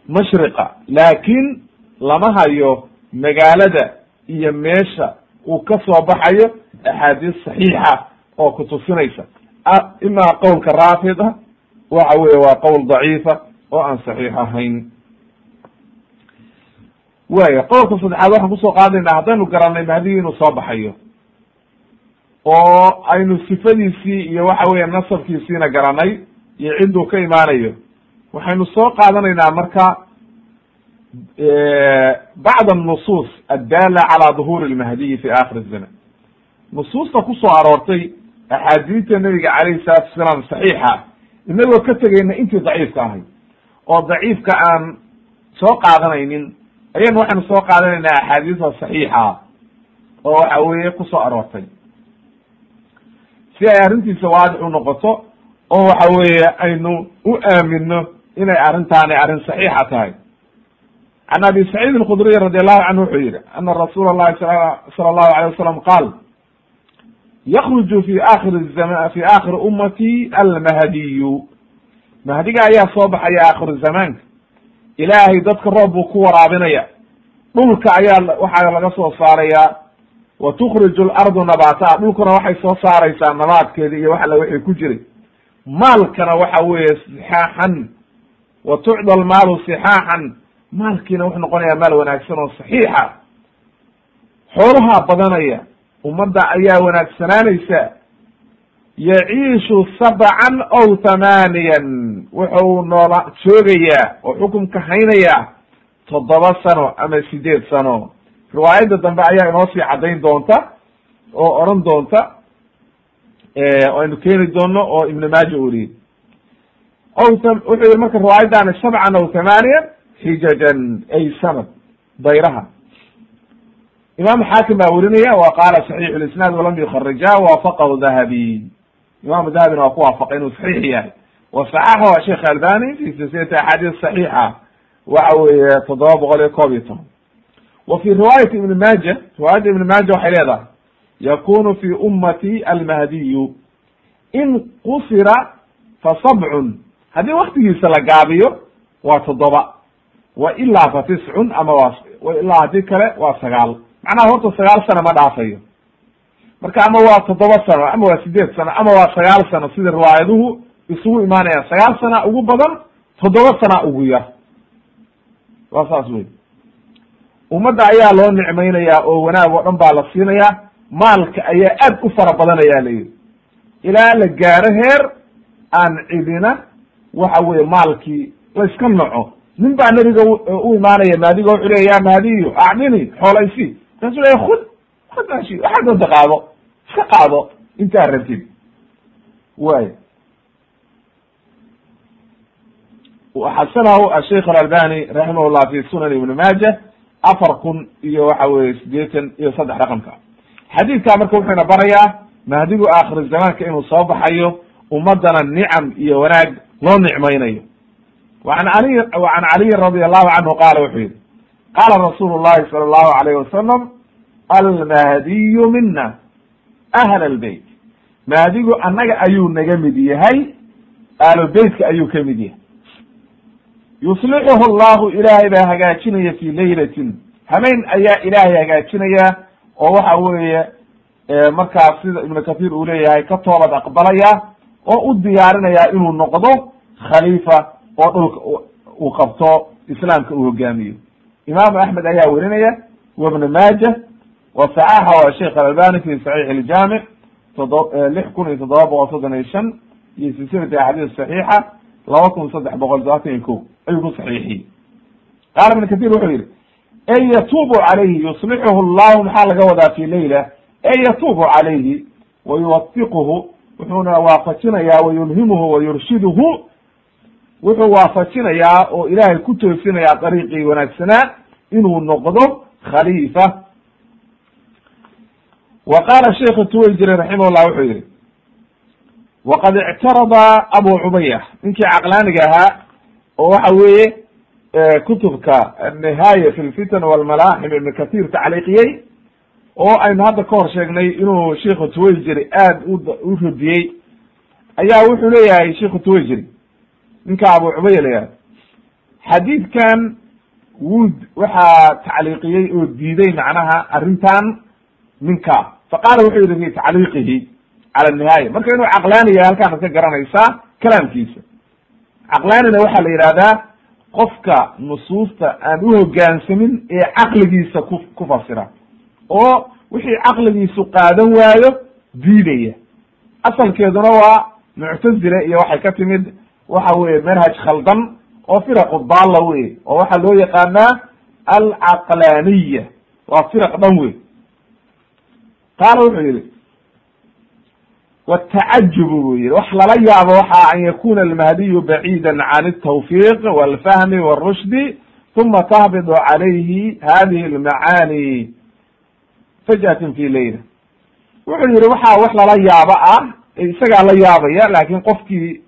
mashriqa laakin lama hayo magaalada iyo meesha uu ka soo baxayo axaadiis saxiixa oo kutusinaysa imaa qowlka raafida waxa weye waa qowl daciifa oo aan saxiix ahayn. Waya qowlka saddexaad waxaan ku soo qaadayna haddaynu garanay mahdiga inuu soo baxayo oo aynu sifadiisii iyo waxa weeye nasabkiisiina garanay iyo cidduu ka imaanayo waxaynu soo qaadanaynaa marka bacd annusuus addaala calaa duhuri lmahdiyi fi akhir zaman nusuusta ku soo aroortay axaadiidta nebiga calayhi salatu wasalaam saxiixa inagoo ka tegayna intii daciifka ahayd oo daciifka aan soo qaadanaynin ayaynu waxaynu soo qaadanaynaa axaadiisa saxiixa oo waxa weeye ku soo aroortay si ay arrintiisa waadix u noqoto oo waxa weeye aynu u aamino inay arrintaani arrin saxiixa tahay can abi saciid alkhudriy radi allahu canhu wuxuu yihi ana rasuula allahi sala allahu alayh wasalam qaal yakruju fi akhiri fi aakhiri ummati almahdiyu. Mahdiga ayaa soo baxaya aakhiru zamaanka. Ilaahay dadka roob buu ku waraabinaya. Dhulka ayaa waxaa laga soo saaraya. Wa tukhriju alardu nabaataha dhulkuna waxay soo saaraysaa nabaadkeeda iyo wax alla wixii ku jiray. Maalkana waxa weeye sixaaxan. Wa tucda almaalu sixaaxan. Maalkiina wuxuu noqonayaa maal wanaagsan oo saxiixa. Xoolahaa badanaya ummadda ayaa wanaagsanaanaysa yaciishu sabcan ow thamaaniyan wuxuu noola joogayaa oo xukunka haynayaa toddoba sano ama sideed sano. Riwaayadda dambe ayaa inoo sii caddayn doonta oo odhan doonta aynu keeni doono oo ibn maaja uriyey ow wuxuu yihi marka riwaayaddaani sabcan aw thamaaniyan xijajan ay sanad dayraha imam xaakim baa werinaya wa qaala saxiixu lisnaad walam yukharija waafaqahu dahabi imam dahabina waa ku waafaqay inuu saxiix yahay. Wa saxaxahu sheekh albani fi silsilati axaadiis saxiixa waxa weeye toddoba boqol iyo koob iyo toban. Wa fi riwaayati ibni maaja riwaayadda ibni maaja waxay leedahay yakunu fi ummati almahdiyu in qusira fa sabcun haddii waktigiisa la gaabiyo waa toddoba. Wa ilaa fa tiscun ama waa ilaa haddii kale waa sagaal macnaha horta sagaal sano ma dhaafayo marka ama waa toddoba sano ama waa sideed sano ama waa sagaal sano sida riwaayaduhu isugu imaanayaan sagaal sana ugu badan toddoba sana ugu yar. Waa saas wey ummadda ayaa loo nicmaynayaa oo wanaag oo dhan baa la siinayaa maalka ayaa aad u fara la yidhi. Ilaa la gaaro heer aan cidina waxa weye maalkii layska naco nin baa nebiga u imaanaya maadiga wuxuu leya ya maadiyo acdini xoolaysi markaasu leya khud khud maashi waxaad doonta qaado iska qaado intaa rabtid. Way xasanahu asheikh alalbani raximah llah fi sunan ibni maaja afar kun iyo waxa weye sideetan iyo saddex raqamka. Xadiidka marka wuxuuna barayaa mahdigu aakhir zamaanka inuu soo baxayo ummadana nicam iyo wanaag loo nicmaynayo. An ali an caliyin radi allahu canhu qaala wuxuu yihi qaala rasuulu llahi sala allahu alayh wasalam almahdiyu mina ahla albeyt mahdigu annaga ayuu naga mid yahay ahlu beytka ayuu ka mid yahay yuslixuhu llahu ilaahay baa hagaajinaya fi laylatin habeyn ayaa ilaahay hagaajinaya oo waxa weeye markaas sida ibnu kathir uu leeyahay ka toobad aqbalaya oo u diyaarinaya inuu noqdo khaliifa oo dhulka uu qabto islaamka uu hogaamiyo imaamu axmed ayaa werinaya wa ibnu maaja wa saxaxa sheikh alalbani fi saxiix iljaamic todo lix kun iyo toddoba boqol soddon iyo shan iyo silsilati axaadiis saxiixa laba kun saddex boqol todobaatan iyo ko ayuu ku saxiixiyey. Qaala ibn kathir wuxuu yihi ey yatuubu calayhi yuslixuhu llahu maxaa laga wadaa fi leyla ey yatuubu calayhi wa yuwafiquhu wuxuuna waafajinayaa wa yulhimuhu wa yurshiduhu wuxuu waafajinayaa oo ilaahay ku toosinayaa dariiqii wanaagsanaa inuu noqdo khaliifa. Wa qaala sheikhu tuwayjiri raximah llah wuxuu yihi waqad ictarada abu cumaya ninkii caqlaaniga ahaa oo waxa weeye kutubka annihaaya fi lfitan walmalaaxim ibn kathir tacliiqiyey oo aynu hadda ka hor sheegnay inuu sheikhu tuwayjiri aad u radiyey ayaa wuxuu leeyahay sheikhu tuwayjiri ninka abu cumaya la yihahdo xadiidkan wuu waxaa tacliiqiyey oo diiday macnaha arrintan ninka faqaala wuxuu yihi fi tacliiqihi cala nihaaya marka inuu caqlaani yahay halkaanad ka garanaysaa kalaamkiisa. Caqlaanina waxaa la yidhahdaa qofka nusuusta aan u hogaansamin ee caqligiisa ku ku fasira. Oo wixii caqligiisu qaadan waayo diidaya. Asalkeeduna waa muctazile iyo waxay ka timid waxa weye manhaj khaldan oo firaqu daalla wey oo waxaa loo yaqaanaa alcaqlaaniya waa firaq dhan wey qaala wuxuu yihi watacajubu buu yihi wax lala yaabo waxa an yakuna almahdiyu bacida can altawfiiq walfahmi wاrushdi uma tahbidu calayhi hadihi almacaani. Faj'atin fi leyla wuxuu yihi waxaa wax lala yaabo ah isagaa la yaabaya laakin qofkii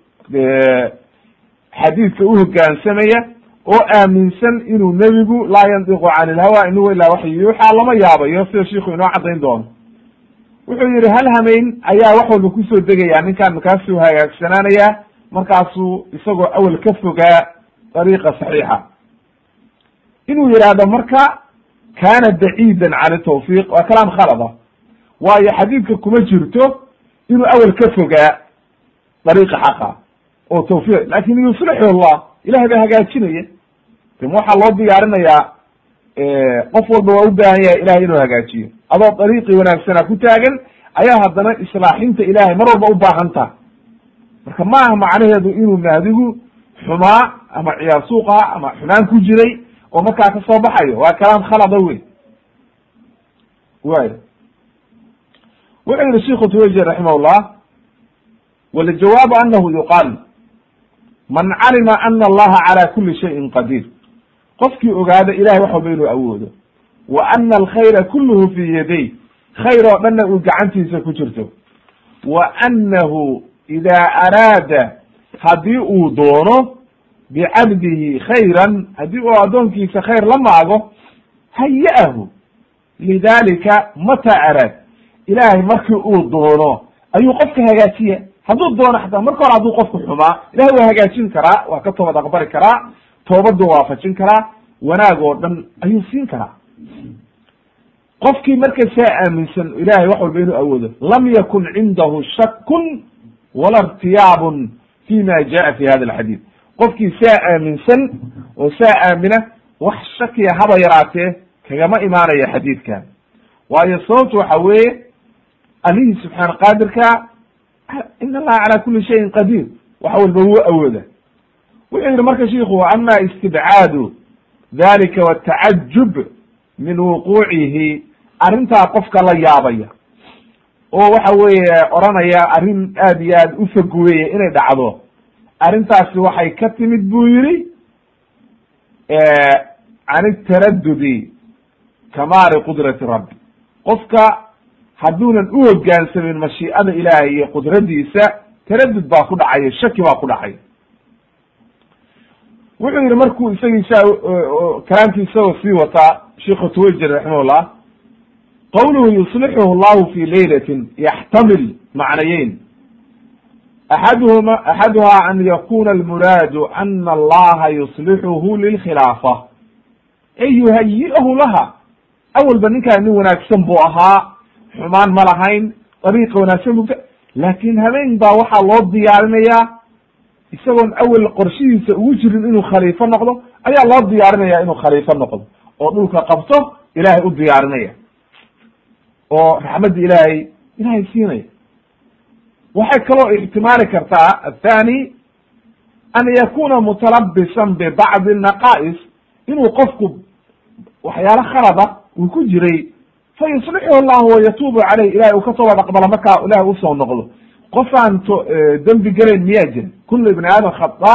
xadiidka uhogaansamaya oo aaminsan inuu nebigu laa yandiqu can ilhawa in huwa ilaa waxyu lama yaabayo sida shiku inoo caddayn doono. Wuxuu yihi hal hameyn ayaa wax walba ku soo degaya ninkaan markaasuu hagaagsanaanaya markaasuu isagoo awel ka fogaa dariiqa saxiixa. Inuu yidhaahdo marka kana baciidan can tawfiiq waa kalaam khalada waayo xadiidka kuma jirto inuu awel ka fogaa dariiqa xaqa oo tawfiiq. Lakin yuslixu llah ilahay baa hagaajinaya waxaa loo diyaarinayaa qof walba waa u baahan yahay ilahay inuu hagaajiyo. Adoo dariiqii wanaagsanaa ku taagan ayaa haddana islaaxinta ilahay mar walba u baahan taha marka ma aha macnaheedu inuu mahdigu xumaa ama ciyaar suuq ah ama xumaan ku jiray oo markaa ka soo baxayo. Waa kalaam khalada wey way wuxuu yihi shiku twejir raximahullah waljawaabu anahu yuqaal man calima ana allaha cala kuli shayin qadiir. Qofkii ogaada ilahay wax walba inuu awoodo. Wa ana alkhayra kulluhu fi yaday. Khayr oo dhanna uu gacantiisa ku jirto. Wa annahu ida araada haddii uu doono bicabdihi khayran haddii uu addoonkiisa khayr la maago haya-ahu. Lidalika mata araad. Ilahay markii uu doono ayuu qofka hagaajiya hadduu doono xataa marka hore hadduu qofku xumaa ilahay waa hagaajin karaa waa ka toobad aqbali karaa toobaduu waafajin karaa wanaag oo dhan ayuu siin karaa. Qofkii marka saa aaminsan ilahay wax walba inuu awoodo lam yakun cindahu shakun wala irtiyaabun fi ma jaa fi hada alxadiid. Qofkii saa aaminsan oo saa aamina wax shakiya haba yaraatee kagama imaanaya xadiidkan. Waayo sababtu waxa weeye alihii subxaana qaadirka in allaha cala kuli shayin qadiir. Wax walba wuu awooda wuxuu yihi marka shiku ama istibcaadu dalika watacajub min wuquucihi. Arrintaa qofka la yaabaya oo waxa weeye oranaya arrin aad iyo aad u fog weeye inay dhacdo arrintaasi waxay ka timid buu yihi can itaradudi kamaali qudrati rabbi. Qofka hadduunan u hogaansamin mashiicada ilaahay iyo qudradiisa taradud baa ku dhacaya shaki baa ku dhacay. Wuxuu yihi markuu isagiisa kalaamkii isagoo sii wataa sheikhu twejir raximahullah qawluhu yuslixuhu llahu fi laylatin yaxtamil macnayeyn. Axaduhuma axaduha an yakuna almuraadu ana allaha yuslixuhu lilkhilaafa. Ey yuhayi'ahu laha. Awalba ninkaan nin wanaagsan buu ahaa xumaan ma lahayn dariiqa wanaagsan bugta laakin habeen baa waxaa loo diyaarinayaa isagoon awel qorshihiisa ugu jirin inuu khaliifo noqdo ayaa loo diyaarinaya inuu khaliifo noqdo oo dhulka qabto ilahay u diyaarinaya. Oo raxmadda ilaahay ilahay siinaya. Waxay kaloo ixtimaali kartaa athani an yakuna mutalabisan bibacdi naqais inuu qofku waxyaalo khalada uu ku jiray fa yuslixuhu llahu wayatuubu caleyh ilahay uu ka toobad aqbalo markaa ilahay u soo noqdo. qofaan dembi gelayn miyaa jira kulu ibni aadam khada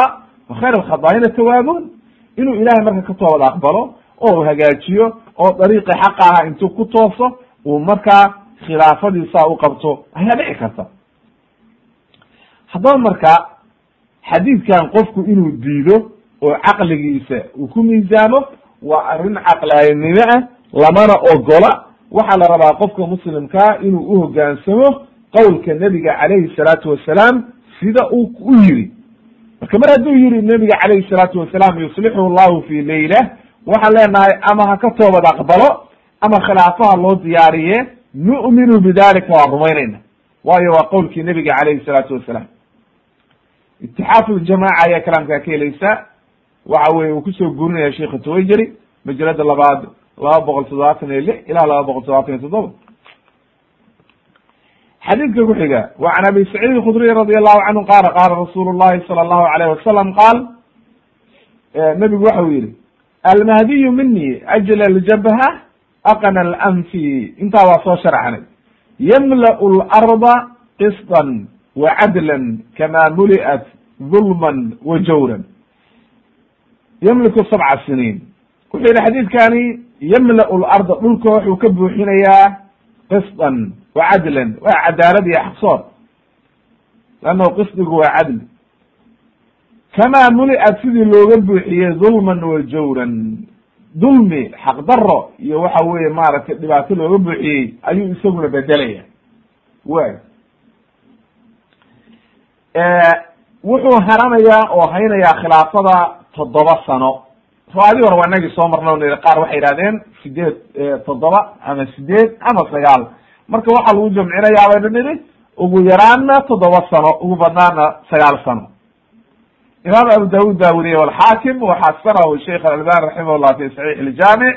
wa khayr alkhadaa'ina tawaabuun inuu ilahay marka ka toobad aqbalo oo hagaajiyo oo dariiqi xaqa aha intuu ku tooso uu markaa khilaafadiisaa u qabto ayaa dhici karta haddaba marka xadiidkan qofku inuu diido oo caqligiisa uu ku miisaamo waa arrin caqlaanimo ah lamana ogola waxaa la rabaa qofka muslimkaa inuu uhogaansamo qowlka nebiga calayhi salaatu wasalaam sida uu u yiri. Marka mar hadduu yiri nebiga calayhi salaatu wasalaam yuslixu llahu fi leyla waxaan leenahay ama ha ka toobad aqbalo ama khilaafaha loo diyaariye nu'minu bidalika waa rumaynayna waayo waa qowlkii nebiga calayhi salaatu wasalaam. Itixaafu ljamaca ayaa kalaamkaa ka helaysa waxa weye uu ku soo guurinaya sheikha twayjeri majalada labaad laba boqol toddobaatan iyo lix ilaa laba boqol toddobaatan iyo toddoba xadiidka ku wa can abi saciid khudriy radi allahu canhu qaala qaala rasuulu llahi sala allahu alayh wasalam qaal nebigu waxa uu yihi almahdiyu mini ajla ljabha aqna alanfi. Intaa waa soo sharxnay yamla'u larda qisطa wacadla kama muli'at dulman wa jawran. Ymliku sabca siniin. Wuxuu yihi xadiidkani yamla'u larda dhulka wuxuu ka buuxinayaa qisطan wa cadlan waa cadaalad iyo xaqsoor lannahu qisdigu waa cadli kamaa muli'at sidii looga buuxiyey dulman wa jawran. Dulmi xaqdaro iyo waxa weeye maaragtay dhibaato looga buuxiyey ayuu isaguna bedelaya way wuxuu haranayaa oo haynayaa khilaafada toddoba sano riwaayadii hore waa inagii soo marna niri qaar waxay yihahdeen sideed toddoba ama sideed ama sagaal. Marka waxaa lagu jamcinayaa baynu nidhi ugu yaraanna toddoba sano ugu badnaana sagaal sano. Imaam abu daud baa weriyey walxaakim waxasanahu sheikh alalbani raximah llah fi saxiix iljaamic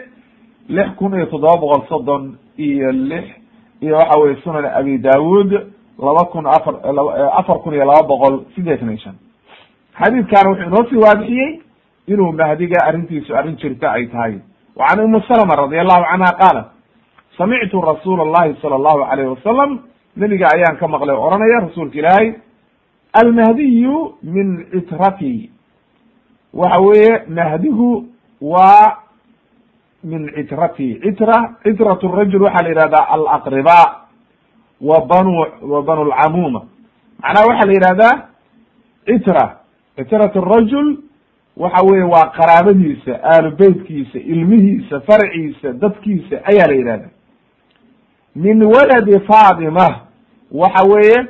lix kun iyo toddoba boqol soddon iyo lix iyo waxa weye sunan abi daawud laba kun afar afar kun iyo laba boqol sideetan iyo shan. Xadiidkan wuxuu inoo sii waadixiyey inuu mahdiga arrintiisu arrin jirta ay tahay. Wa can umu salama radi allahu canha qaala samictu rasuula allahi sala allahu alayh wasalam nebiga ayaan ka maqlay o oranaya rasuulka ilaahay almahdiyu min citrati waxa weeye mahdigu waa min citrati citra citrat rajul waxaa la yihahdaa alaqriba wa banu wa banu lcamuuma macnaha waxaa la yihahdaa citra citrat rajul waxa weye waa qaraabadiisa aalu beytkiisa ilmihiisa farciisa dadkiisa ayaa la yihahda min waladi fatima waxa weeye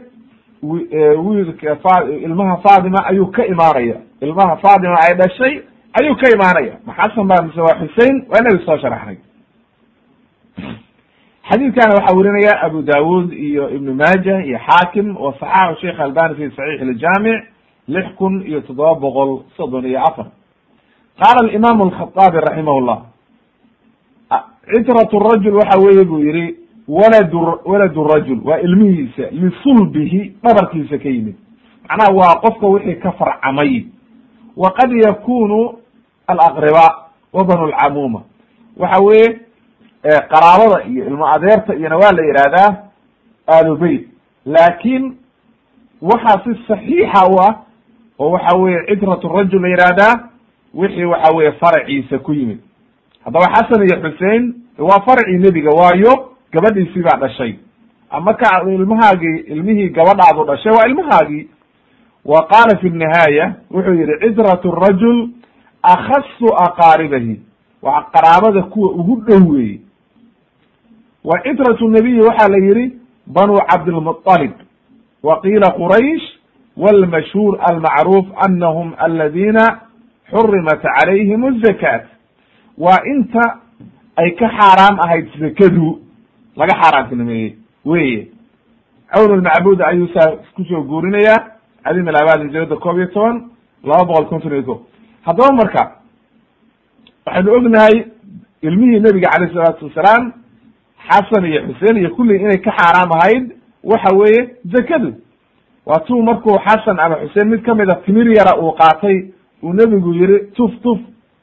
wiilka fa ilmaha fatima ayuu ka imaanaya. Ilmaha fatima ay dhashay ayuu ka imaanaya. Ma xasan ba mise waa xusein waa inagi soo sharaxnay. Xadiidkana waxaa werinaya abu dawud iyo ibnu maaja iyo xaakim wa saxaxu sheikh albani fi saxiix iljaamic lix kun iyo toddoba boqol soddon iyo afar. Qaala imam alkhaaabi raximah llah citrat rajul waxa weeye buu yihi waladu waladu rajul waa ilmihiisa lisulbihi dhabarkiisa ka yimid. Macnaha waa qofka wixii ka farcamay. Wa qad yakunu alaqriba wa banu lcamuuma waxa weeye qaraabada iyo ilmo adeerta iyona waa la yihahdaa aalu beyt laakin waxaa si saxiixa u ah oo waxa weye citrat rajul la yihahdaa wixii waxa weye farciisa ku yimid. Haddaba xasan iyo xusein waa farcii nebiga waayo gabadhiisii baa dhashay. Ama ka ilmahaagii ilmihii gabadhaadu dhashay waa ilmahaagii wa qaala fi nihaaya wuxuu yihi citrat rajul akhasu aqaaribahi waa qaraabada kuwa ugu dhow weeye. Wa citrat nabiyi waxaa la yihi banu cabdilmuطalib wa qiila quraysh wاlmashhuur almacruuf anahum aladina xurimat calayhim الzakat waa inta ay ka xaaraam ahayd zakadu laga xaaraantinimeeyey weye cawn lmacbud ayuu saa kusoo guurinaya cadim alabad jalada koob iyo toban laba boqol konton iyo ko haddaba marka waxaynu ognahay ilmihii nebiga calayh salaatu wasalaam xasan iyo xuseen iyo kulli inay ka xaaraam ahayd waxa weeye zakadu waa tuu markuu xasan ama xuseen mid kamida timir yara uu qaatay uu nebigu yihi tuf tuf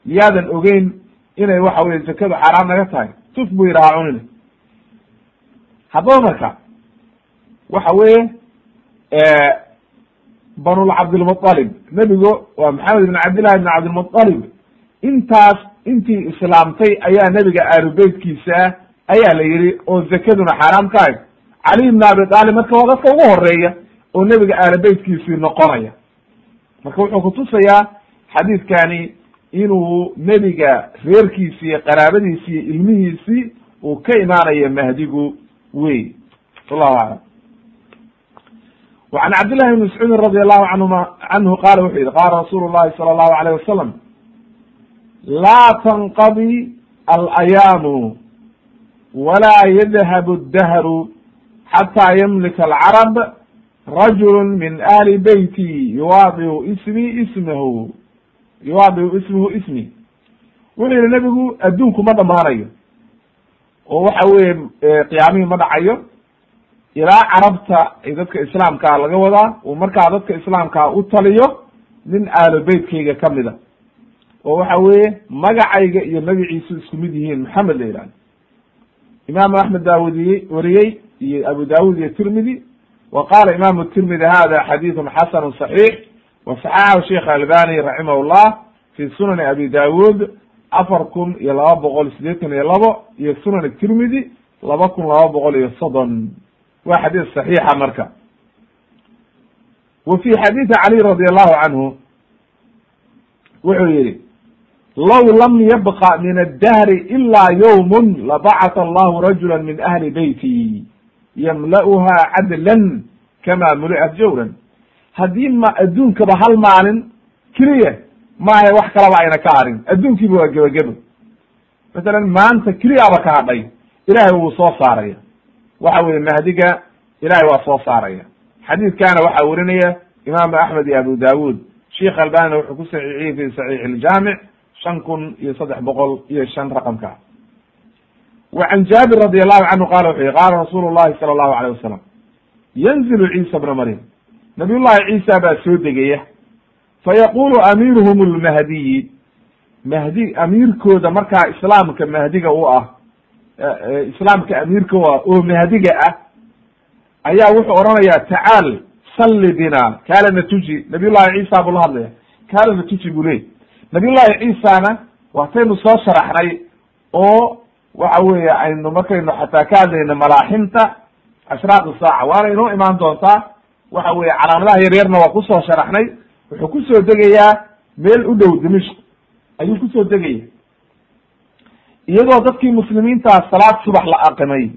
miyaadan ogeyn inay waxa weye zakadu xaaraam naga tahay. Tuf buu yidhi ha cunine haddaba marka waxa weeye banulcabdilmuطalib nebigo waa maxamed ibn cabdillahi ibn cabdilmuطalib intaas intii islaamtay ayaa nebiga aalubeytkiisa ayaa la yihi oo zakaduna xaaraam ka ahayd cali ibn abi talib marka waa dadka ugu horreeya oo nebiga aalubeytkiisii noqonaya marka wuxuu kutusayaa xadiidkani inuu nebiga reerkiisi iyo qaraabadiisi iyo ilmihiisi uu ka imaanayo mahdigu wey wallahu aclam وعn cabdاللahi بن مسcuudi radي الlahu anهuma canhu qala wuxuu yihi qala rasuul الlahi salى الlahu عalيه wasalam laa tanqadi alayaamu wla yadhab الdahru xatى ymlika alcarab rajul min ahli beyti yuwaadiu ismi ismahu yuwaadiu ismahu ismi wuxuu yihi nebigu adduunku ma dhamaanayo oo waxa weye qiyaamihii ma dhacayo ilaa carabta dadka islaamkaa laga wadaa uu markaa dadka islaamkaa u taliyo nin aalo beytkayga kamida oo waxa weeye magacayga iyo magaciisu isku mid yihiin maxamed la yihahdo imaamu axmed baa wariyey iyo abu daawud iyo tirmidi wa qala imam tirmidi hada xadiiثu xasanu صaxiix wa saxaxahu sheikh albani raximah llah fi sunani abi dawud afar kun iyo laba boqol sideetan iyo labo iyo sunan tirmidi laba kun laba boqol iyo soddon waa xadiis saxiixa marka wa fi xadiidi cali radi allahu canhu wuxuu yihi low lam yabqa min addahri ila yawm labacata allahu rajula min ahli beyti yamla'uha cadlan kama muli'at jawran. Haddii ma adduunkaba hal maalin keliya maaha wax kalaba ayna ka harin. Adduunkiiba waa gebagebo masalan maanta keliyaaba ka hadhay ilahay wuu soo saaraya. Waxa weye mahdiga ilahay waa soo saaraya. Xadiidkana waxaa werinaya imaamu axmed iyo abu dawud sheikh albanina wuxuu ku saxiixiyey fi saxiix iljaamic shan kun iyo saddex boqol iyo shan raqamka wa can jaabir radi allahu canhu qala wuxu yihi qaala rasuulu llahi sala allahu alayh wasalam yanzilu ciisa bna maryam nabiy llahi ciisa baa soo degaya fayaqulu amiiruhum lmahdiyi mahdi amiirkooda markaa islaamka mahdiga u ah islaamka amiirka u ah oo mahdiga ah ayaa wuxuu odhanayaa tacaal salli bina kaalana tuji nabiy llahi ciisa buu la hadlaya kaalana tuji buu leey nabiy llahi ciisana waataynu soo sharaxnay oo waxa weeye aynu markaynu xataa ka hadlayno malaaximta ashraaq saaca waana inoo imaan doontaa waxa weye calaamadaha yaryarna waa ku soo sharaxnay wuxuu ku soo degayaa meel u dhow dimishk ayuu ku soo degaya. Iyadoo dadkii muslimiintaa salaad subax la aqimay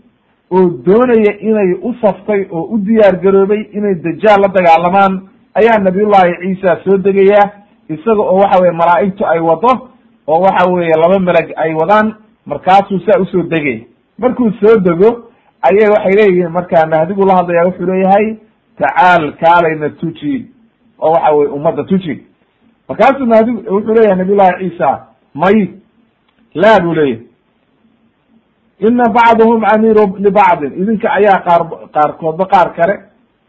oo doonaya inay u saftay oo u diyaar garoobay inay dajaal la dagaalamaan ayaa nabiyullahi ciisa soo degaya isaga oo waxa weye malaa'igtu ay wado oo waxa weeye laba meleg ay wadaan markaasuu saa u soo degaya markuu soo dego ayay waxay leeyihiin markaa mahdigu la hadlaya wuxuu leeyahay tacaal kaalayna tuji oo waxa weye ummadda tuji. Markaasuu mahdigu wuxuu leeyahay nabiy llahi ciisa may laa buu leeyahy ina bacduhum amiiru libacdin idinka ayaa qaar qaarkoodba qaar kale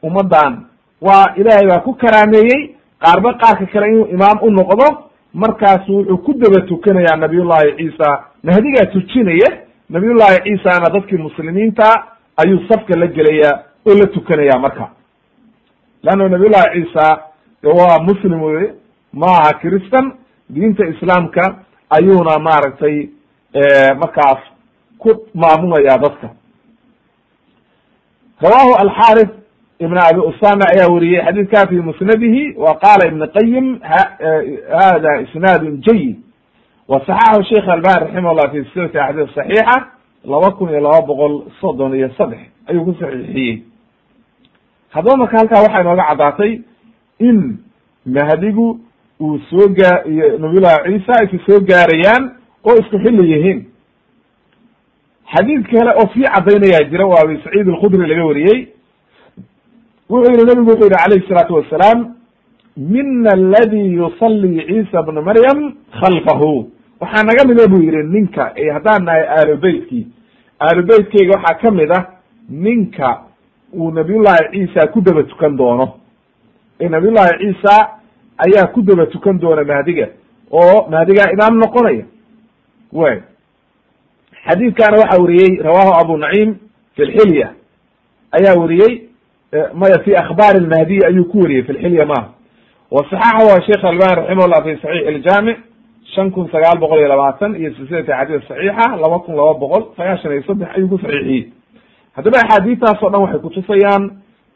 ummaddan waa ilaahay baa ku karaameeyey qaarba qaarka kale inuu imaam u noqdo markaasu wuxuu ku daba tukanayaa nabiyullahi ciisa. Mahdigaa tujinaya nabiyullahi ciisana dadkii muslimiinta ayuu safka la gelaya oo la tukanaya marka. Leanna nabiyullahi ciisa waa muslim wey maaha christan diinta islaamka ayuuna maaragtay markaas ku maamulaya dadka. Rawahu alxarith ibn abi usama ayaa weriyey xadiidka fi musnadihi wa qala ibn qayim hada isnaad jayid wa saxaxu sheikh albani raximah llah fi silsilati axadiis saxiixa laba kun iyo laba boqol soddon iyo saddex. Ayuu ku saxiixiyey. Haddaba marka halkaa waxaa inooga caddaatay in mahdigu uu soo gaa iyo nabiyullahi ciisa aysa soo gaarayaan oo isku xilli yihiin. Xadiid kale oo sii caddaynaya jira waa abi saciid alkhudri laga wariyey wuxuu yihi nabigu wuxuu yihi alayhi salaatu wasalaam mina aladi yusalli ciisa bna maryam khalfahu. Waxaa naga mida buu yihi ninka haddaan nahay aalo beytkii aalo beytkeyga waxaa ka mid ah ninka uu nabiyullahi ciisa ku daba tukan doono. Nabiyullahi ciisa ayaa ku daba tukan doona mahdiga oo mahdigaa imaam noqonaya. Way. Xadiidkana waxaa weriyey rawahu abu naciim fi lxilya ayaa weriyey maya fi akhbaar lmahdiy ayuu ku weriyey fi lxilya maaha wa saxaxahu sheikh albani raximah llah fi saxiix iljaamic shan kun sagaal boqol iyo labaatan iyo silsilati axaadiis saxiixa laba kun laba boqol sagaashan iyo saddex ayuu ku saxiixiyey. Haddaba axaadiistaas o dhan waxay kutusayaan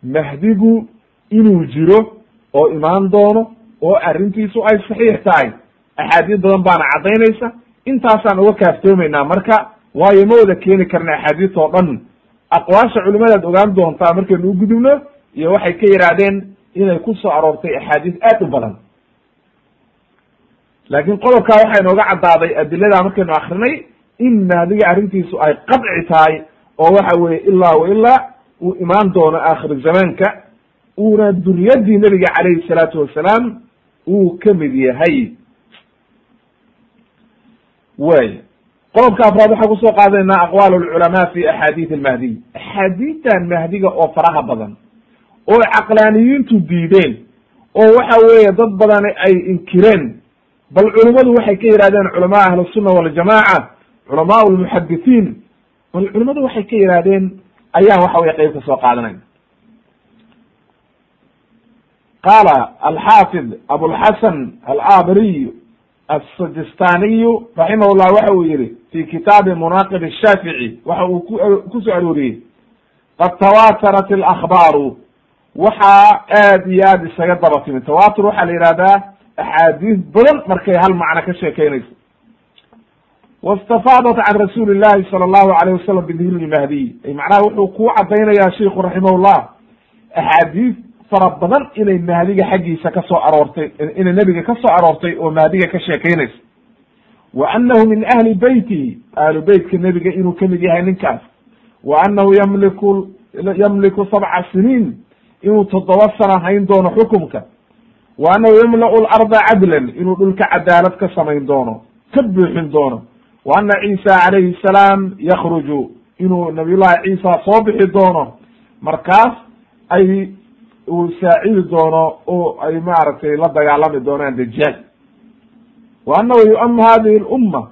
mahdigu inuu jiro oo imaan doono oo arrintiisu ay saxiix tahay. Axaadiis badan baana caddaynaysa. Intaasaan uga kaaftoomaynaa marka waayo ma wada keeni karna axaadiis oo dhan aqwaasha culimadaad ogaan doontaa markaynu u gudubno iyo waxay ka yidhaahdeen inay ku soo aroortay axaadiis aad u badan. Laakiin qodobkaa waxaa inooga caddaaday adilada markaynu akrinay in mahdiga arrintiisu ay qadci tahay oo waxa weye ilaa wa ilaa uu imaan doono aakhiru zamaanka uuna duriyadii nebiga calayhi salaatu wasalaam uu ka mid yahay. Way qodobka afraad waxaan ku soo qaadanaynaa aqwaal lculamaa fi axaadiis almahdiy axaadiistan mahdiga oo faraha badan oo caqlaaniyiintu diideen oo waxa weeye dad badan ay inkireen. Bal culimadu waxay ka yidhahdeen culamaa ahlusunna waljamaaca culamaa lmuxadithiin bal culimadu waxay ka yidhahdeen ayaan waxa weye qeyb ka soo qaadanayna qaala alxaafid abulxasan alabariy asajistaniyu raximah llah waxa uu yihi fi kitaabi munaqib shaafici waxa uu ku soo arooriyey. Qad tawaatarat alakbaaru waxaa aad iyo aad isaga daba timi. Tawatur waxaa la yihahdaa axaadiis badan markay hal macno ka sheekeynayso wastafaadat can rasuuli llahi sala allahu alayh wasalam bidini mahdiy ay macnaha wuxuu ku cadaynayaa shiku raximahullah. Axaadiis fara badan inay mahdiga xaggiisa ka soo aroortay inay nebiga ka soo aroortay oo mahdiga ka sheekeynayso wa annahu min ahli beyti ahlu beytka nebiga inuu ka mid yahay ninkaas. Wa annahu yamliku yamliku sabca siniin inuu toddoba sana hayn doono xukumka. Wa annahu yamla'u larda cadlan inuu dhulka cadaalad ka samayn doono ka buuxin doono. Wa anna ciisa calayhi salaam yakruju inuu nabiyullahi ciisa soo bixi doono. Markaas ay uu saacidi doono oo ay maaragtay la dagaalami doonaan dajaal. Wa annahu yu'amu hadihi lumma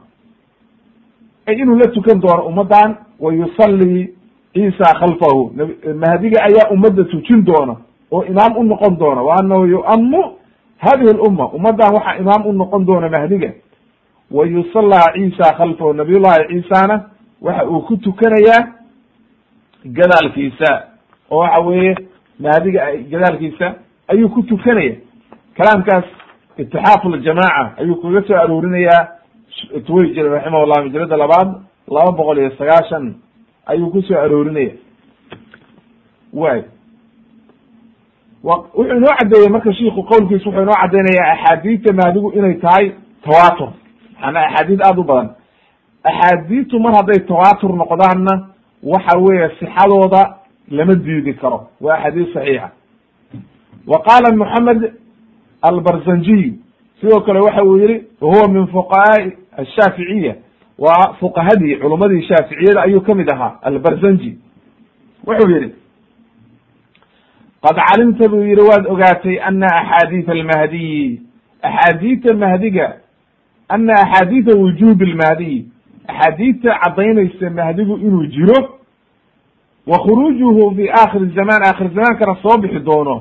inuu la tukan doono ummaddan wa yusalli ciisa khalfahu. Mahdiga ayaa ummadda tujin doona oo imaam u noqon doona. Wa annahu yu'amu hadihi lumma ummaddan waxaa imaam u noqon doona mahdiga. Wa yusallaa ciisa khalfahu nabiyullahi ciisana waxa uu ku tukanayaa gadaalkiisa. Oo waxa weeye mahdiga gadaalkiisa ayuu ku tukanaya. Kalaamkaas itixaaf ljamaaca ayuu kaga soo aroorinayaa twayjir raximah llah majalada labaad laba boqol iyo sagaashan ayuu ku soo aroorinaya way wuxuu inoo caddeeyey marka shiku qowlkiis wuxuu inoo caddeynaya axaadiidta mahdigu inay tahay tawatur maanaa axaadiid aada u badan. Axaadiidtu mar hadday tawatur noqdaanna waxa weeye sixadooda lama diidi karo. Waa axaadiis saxiixa. Wa qaala moxamed albarzanjiy sidoo kale waxa uu yihi wahuwa min fuqahaai ashaaficiya waa fuqahadii culumadii shaaficiyada ayuu ka mid ahaa albarzanji wuxuu yihi qad calimta buu yihi waad ogaatay ana axaadiis almahdiyi axaadiita mahdiga ana axaadiisa wujubi lmahdiyi axaadiidta caddaynaysa mahdigu inuu jiro wa khuruujuhu fi akhiri zaman akhir zamaankana soo bixi doono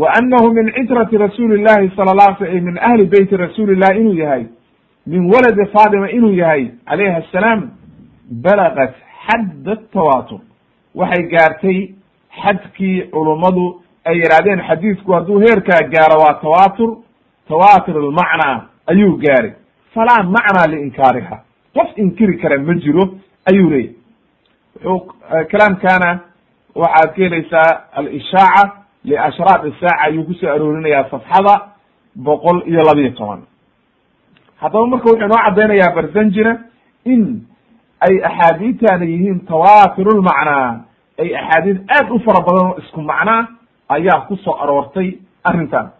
wa anahu min citrati rasuuli llahi sala la sl min ahli beyti rasuuli llah inuu yahay min waladi fatima inuu yahay calayhi assalaam balagat xadd tawatur waxay gaartay xadkii culummadu ay yidhahdeen xadiidku hadduu heerkaa gaaro waa tawatur tawatur almacnaa ayuu gaaray falaa macnaa liinkaariha qof inkiri kara ma jiro ayuu leeyahy wuxuu kalaamkana waxaad ka helaysaa alishaaca liashraaq isaaca ayuu ku soo aroorinayaa safxada boqol iyo labiyo toban. Haddaba marka wuxuu inoo caddaynayaa barzanjina in ay axaadiidtana yihiin tawatirulmacnaa ay axaadiid aad u fara badan oo isku macnaa ayaa ku soo aroortay arrintan.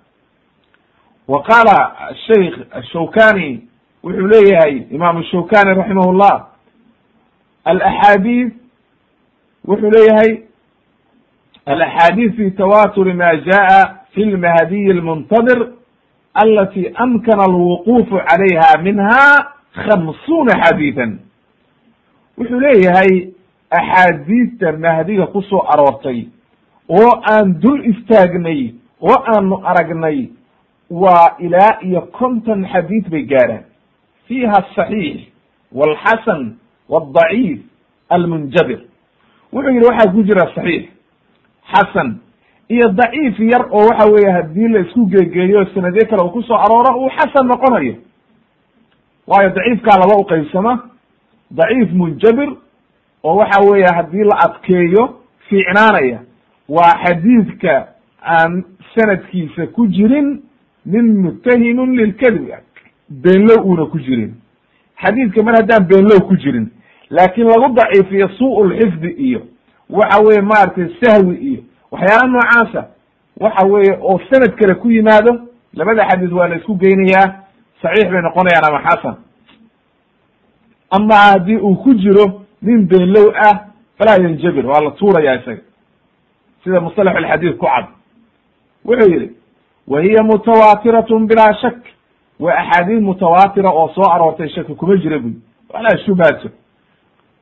Wa qaala sheikh ashawkani wuxuu leeyahay imam shawkani raximah llah alaxaadiid wuxuu leeyahay alaxaadiid fi tawaturi ma jaءa fi lmahdiyi اlmuntadir alati amkana alwuqufu calayha minha khamsuuna xadiidan. Wuxuu leeyahay axaadiista mahdiga ku soo aroortay oo aan dul istaagnay oo aanu aragnay waa ilaa iyo konton xadiid bay gaaraan. Fiiha asaxiix walxasan wadaciif almunjabir wuxuu yidhi waxaa ku jira saxiix xasan iyo daciif yar oo waxa weeye haddii la isku geegeeyo sanadyo kale uu ku soo arooro uu xasan noqonayo. Waayo daciifkaa laba uqaybsama daciif munjabir oo waxa weeye haddii la adkeeyo fiicnaanaya. Waa xadiidka aan sanadkiisa ku jirin nin mutahimun lilkadib beenlow uuna ku jirin. Xadiidka mar haddaan beenlow ku jirin laakiin lagu daciifiyo suu lxifdi iyo waxa weye maaragtay sahwi iyo waxyaala noocaasa waxa weeye oo sanad kale ku yimaado labada xadiis waa la isku geynayaa saxiix bay noqonayaan ama xasan. Ama haddii uu ku jiro nin beenlow ah falaa yanjabir waa la tuuraya isaga. Sida musalax alxadiid ku cad. Wuxuu yihi wa hiya mutawaatiratun bilaa shak waa axaadiid mutawaatira oo soo aroortay shaki kuma jira buy walaa shubhato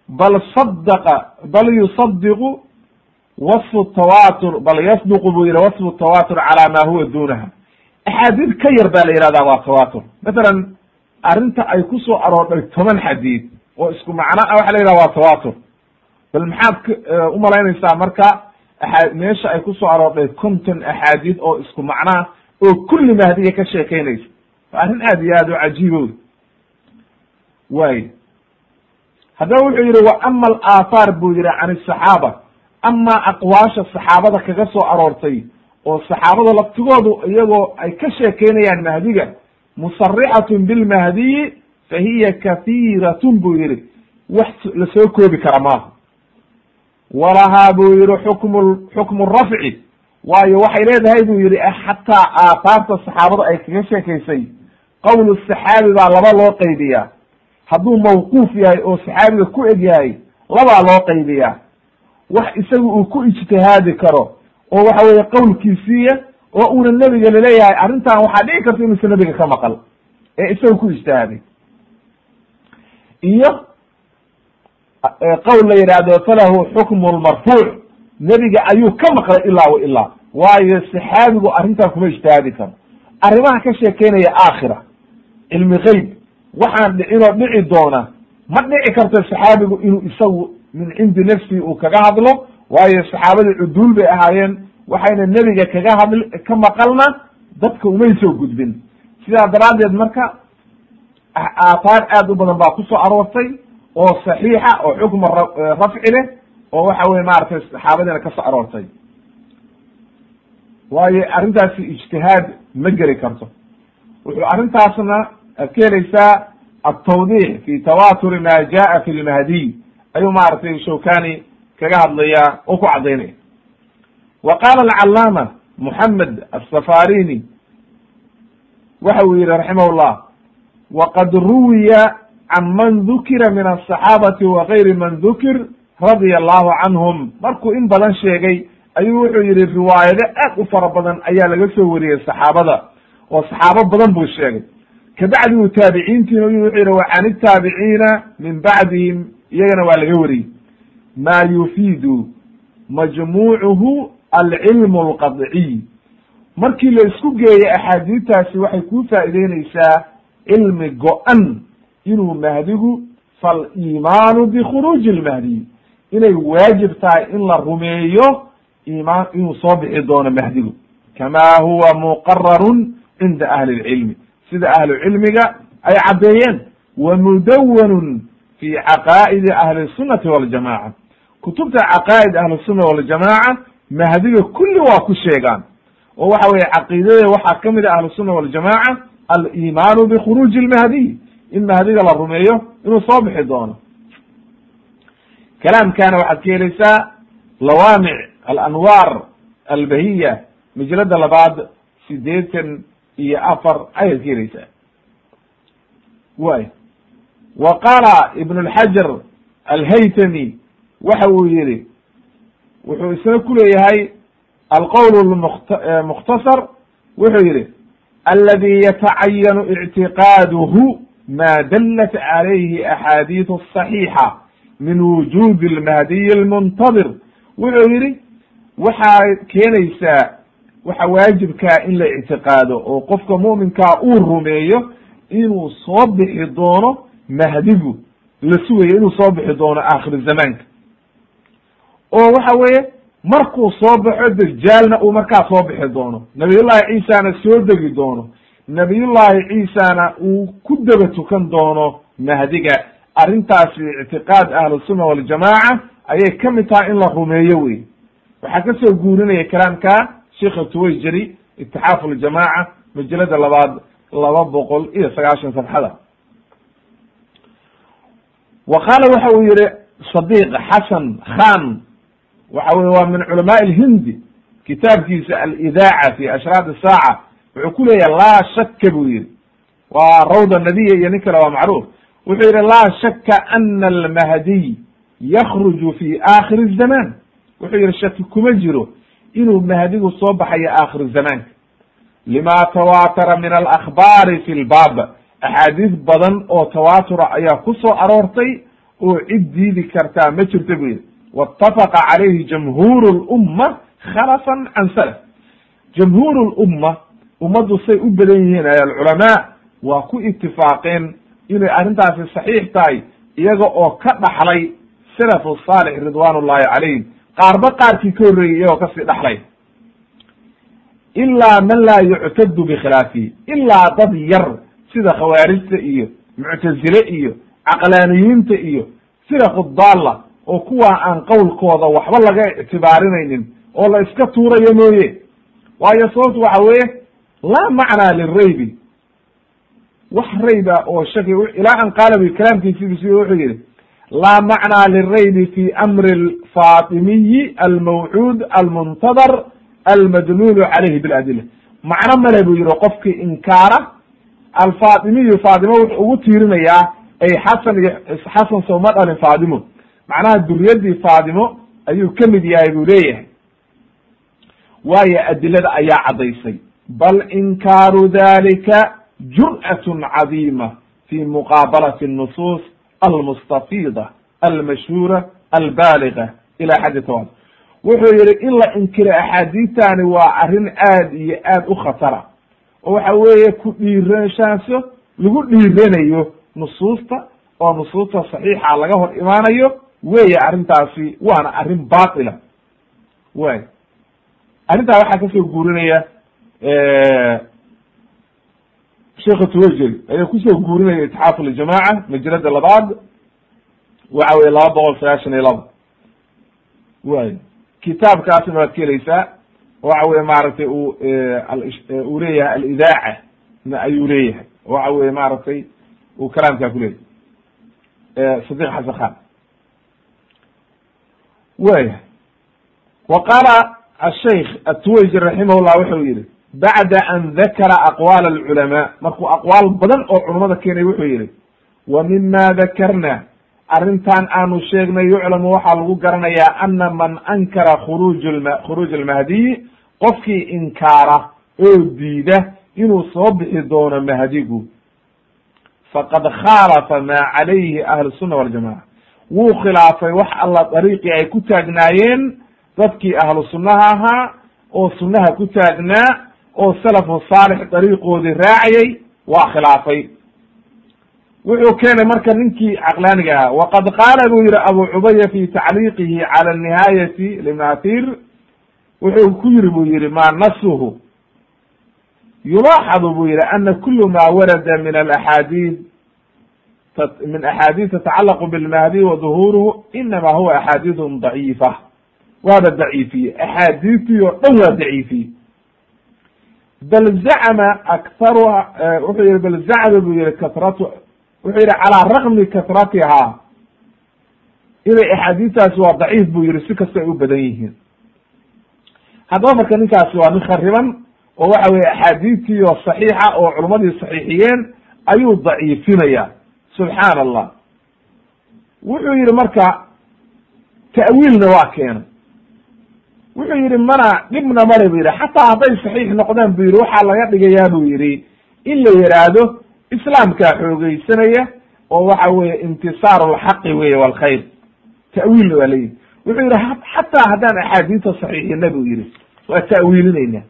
bal sadaqa bal yusadiqu wasfu tawatur bal yasduqu buu yihi wasfu tawatur calaa ma huwa dunaha axaadiid ka yar baa la yihahdaa waa tawatur mathalan arrinta ay ku soo aroordhay toban xadiid oo isku macno ah waxa la yidhaha waa tawatur bal maxaad umalaynaysaa marka aa meesha ay ku soo aroordhay konton axaadiid oo isku macnoa oo kulli mahdiya ka sheekeynaysa waa arrin aad iyo aad u cajiibo way haddaba wuxuu yihi wa ama alaahaar buu yihi can asaxaaba amaa aqwaasha saxaabada kaga soo aroortay oo saxaabada laftigoodu iyagoo ay ka sheekeynayaan mahdiga musarixatun bilmahdiyi fa hiya kahiiratun buu yihi wax la soo koobi kara maaha walahaa buu yihi xukmu xukmu rafci. Waayo waxay leedahay buu yihi xataa aathaarta saxaabada ay kaga sheekaysay qowlu saxaabi baa laba loo qaybiyaa hadduu mawquuf yahay oo saxaabiga ku eg yahay labaa loo qaybiyaa. Wax isaga uu ku ijtihaadi karo oo waxa weye qowlkiisiiya oo uuna nebiga la leeyahay arrintan waxaa dhici karta inuusa nebiga ka maqal ee isaga ku ijtihaaday iyo qowl la yidhaahdo falahu xukmu lmarfuuc nebiga ayuu ka maqlay ilaa wa ilaa waayo saxaabigu arrintan kuma ijtihaadi karo. Arrimaha ka sheekeynaya aakhira cilmi geyb waxaan dhicinoo dhici doona ma dhici karto saxaabigu inuu isagu min cindi nafsihi uu kaga hadlo waayo saxaabadii cuduul bay ahaayeen waxayna nebiga kaga hadl ka maqalna dadka umay soo gudbin. Sidaa daraaddeed marka aathaar aad u badan baa ku soo aroortay oo saxiixa oo xukma rafci leh oo waxa weye maaragtay saxaabadiina ka soo aroortay. Waayo arrintaasi ijtihaad ma geli karto. Wuxuu arrintaasna ad ka helaysaa altawdix fi tawaturi ma jaa fi lmahdiy ayuu maaragtay shawkani kaga hadlaya oo ku caddaynaya wa qala alcalaama moxamed asafarini waxa uu yihi raximah llah waqad ruwiya can man dukira min asaxaabati wa gayri man dukir radia allahu canhum. Markuu in badan sheegay ayuu wuxuu yihi riwaayado aad u fara badan ayaa laga soo wariyey saxaabada. Oo saxaabo badan buu sheegay kabacdi uu taabiciintiina wuxuu yihi wa can itaabiciina min bacdihim iyagana waa laga wariyey. Ma yufiidu majmuucuhu alcilmu alqadciy. Markii la isku geeyey axaadiidtaasi waxay kuu faa'ideyneysaa cilmi go-an inuu mahdigu faliimaanu bikhuruuji lmahdiy inay waajib tahay in la rumeeyo imaan inuu soo bixi doono mahdigu. Kama huwa muqararun cinda ahli lcilmi sida ahlu cilmiga ay caddeeyeen wa mudawanun fi caqaa'idi ahli sunati waljamaca kutubta caqaa'id ahlisunna waljamaca mahdiga kulli waa ku sheegaan. Oo waxa weye caqiidada waxaa ka mid ah ahlusunna waljamaca alimaanu bikhuruuji lmahdiy in mahdiga la rumeeyo inuu soo bixi doono. Kalaamkana waxaad ka helaysaa lawaamic alanwaar albahiya majlada labaad sideetan iyo afar ayaad ka helaysaa. Way. Wa qaala ibn lxajar alhaytami waxa uu yihi wuxuu isna ku leeyahay alqowl mukhtasar wuxuu yihi aladi yatacayanu ictiqaaduhu ma dalat calayhi axaadiid صaxiixa min wujudi lmahdiy almuntadir. Wuxuu yihi waxaa keenaysaa waxa waajibkaa in la ictiqaado oo qofka mu'minkaa uu rumeeyo inuu soo bixi doono mahdigu la sugayo inuu soo bixi doono aakhir zamaanka. oo waxa weeye markuu soo baxo dajaalna uu markaa soo bixi doono. Nabiyullahi ciisana soo degi doono. Nabiyullahi ciisana uu ku daba tukan doono mahdiga. Arrintaasi ictiqaad ahlusunna waljamaaca ayay ka mid tahay in la rumeeyo wey waxaa ka soo guurinaya kalaamka sheikha tuwayjeri itixaafu ljamaaca majalada labaad laba boqol iyo sagaashan safxada. Wa qaala waxa uu yihi sadiq xasan khan waxa weye waa min culamaai lhindi kitaabkiisa alidaaca fi ashraad saaca wuxuu ku leeyahay laa shaka buu yihi waa rawda nabiya iyo nin kale waa macruuf. Wuxuu yihi laa shaka ana almahdiy yakruju fi aakhiri zaman wuxuu yihi shaki kuma jiro inuu mahdigu soo baxayo aakhir zamaanka. Lima tawaatara min alakbaari fi lbaab axaadiis badan oo tawaatura ayaa ku soo aroortay oo cid diidi kartaa ma jirta bu yihi waitafaqa calayhi jamhuuru lumma khalafan can salaf. Jamhuuru lumma ummaddu say u badan yihiin ay alculamaa waa ku itifaaqeen inay arrintaasi saxiix tahay iyaga oo ka dhaxlay salafu saalix ridwan calayhim qaarba qaarkii ka horreeyey iyagoo ka sii dhaxlay. Ilaa man laa yuctadu bikhilaafihi ilaa dad yar sida khawaarijta iyo muctazile iyo caqlaaniyiinta iyo firaqu daalla oo kuwaa aan qowlkooda waxba laga ictibaarinaynin oo la iska tuurayo mooye. Waayo sababtu waxa weeye laa macnaa liraybi. Wax rayba oo shaki ilaa an qaala bi kalaamkiisiisi wuxuu yihi laa macnaa liraybi fi amri alfatimiyi almawcuud almuntadar almadlulu calayhi biladila macno male buu yihi qofkii inkaara alfatimiyu faatimo wuxuu ugu tiirinayaa ay xasan iyo xasan sooma dhalin faatimo. Macnaha duriyadii faatimo ayuu ka mid yahay buu leeyahay. Waayo adilada ayaa caddaysay. Bal inkaaru dalika jur'atun cadiima fi muqaabalati الnusuus almustafida almashhuura albaaliga ila xaddi tawad wuxuu yihi in la inkiro axaadiistani waa arrin aad iyo aad u khatara oo waxa weeye ku dhiirashaaso lagu dhiiranayo nusuusta oo nusuusta saxiixa laga hor imaanayo weeye arrintaasi waana arrin baatila. Way arrintaa waxaa ka soo guurinaya sheekha tuwajeri ayaa ku soo guurinaya itixaaf ljamaaca majalada labaad. Waxa weye laba boqol sagaashan iyo laba. Way kitaabkaasna waad ka helaysaa waxa weye maaragtay u uu leeyahay alidaaca ayuu leeyahay. Waxa weye maaragtay uu kalaamkaa ku leeyahay. Sadiq xasan khan. Waya wa qaala ashaykh atuwayji raximahullah wuxuu yihi bacda an dakara aqwaal alculamaa. Markuu aqwaal badan oo culamada keenay wuxuu yihi wa mima dakarna. Arrintan aanu sheegnay yuclamu waxaa lagu garanayaa ana man ankara khuruuj khuruuj almahdiyi qofkii inkaara oo diida inuu soo bixi doono mahdigu. Faqad khaalafa maa calayhi ahlu sunna waljamaca wuu khilaafay wax alla dariiqii ay ku taagnaayeen dadkii ahlu sunnaha ahaa oo sunnaha ku taagnaa oo salafu saalix dariiqoodii raacayay waa khilaafay. Wuxuu keenay marka ninkii caqlaaniga ahaa waqad qaala buu yihi abu cubaya fi tacliiqihi cala nihaayati limathir wuxuu ku yiri buu yihi ma nasuhu yulaaxadu buu yihi ana kulu ma warada min alaxaadiid min axaadiid tatacalaqu bilmahdi wa duhuuruhu inama huwa axaadiidun daciifa. Waaba daciifiye axaadiistii oo dhan waa daciifiye bal zacma akharuha wuxuu yihi bal zacma buu yihi kasratu wuxuu yihi calaa raqmi kasratihaa inay axaadiistaasi waa daciif buu yihi si kasta ay u badan yihiin. Haddaba marka ninkaasi waa nin khariban oo waxa weye axaadiistii oo saxiixa oo culummadii saxiixiyeen ayuu daciifinaya subxaana allah wuxuu yihi marka ta'wiilna waa keenay wuxuu yihi mana dhibna male bu yihi xataa hadday saxiix noqdaan bu yihi waxaa laga dhigayaa bu yihi in la yidhaahdo islaamkaa xoogeysanaya oo waxa weye intisaaru lxaqi weye walkhayr ta'wiilna waa leyihi wuxuu yihi xataa haddaan axaadiista saxiixina bu yihi waa ta'wiilinayna.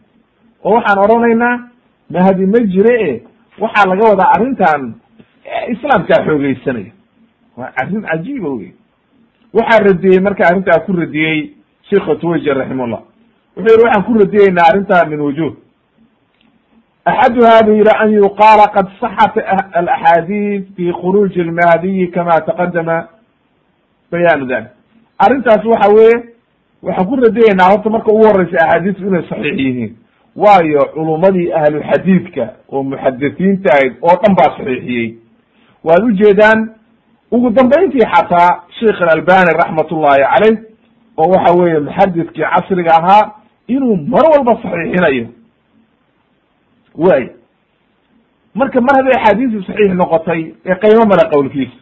Oo waxaan odhanaynaa mahdi ma jire e waxaa laga wadaa arrintan islaamkaa xoogeysanaya waa arrin cajiiba wey waxaa radiyey marka arrintaa ku radiyey sheikha tuwaji raximahullah wuxuu yihi waxaan ku radiyeynaa arrintaa min wujuh axaduha buu yihi an yuqaala qad saxat alaxaadiid fi khuruuji almahdiyi kama taqadama bayaanu dalik arrintaas waxa weeye waxaan ku radiyeynaa horta marka ugu horeysa axaadiistu inay saxiix yihiin. Waayo culummadii ahluxadiidka oo muxadisiinta ahayd oo dhan baa saxiixiyey. Waad ujeedaan ugu dambayntii xataa sheikh alalbani raxmat ullahi caleyh oo waxa weeye muxadidkii casriga ahaa inuu mar walba saxiixinayo. Way marka mar hadday axaadiisi saxiix noqotay ee qaymo mara qowlkiisa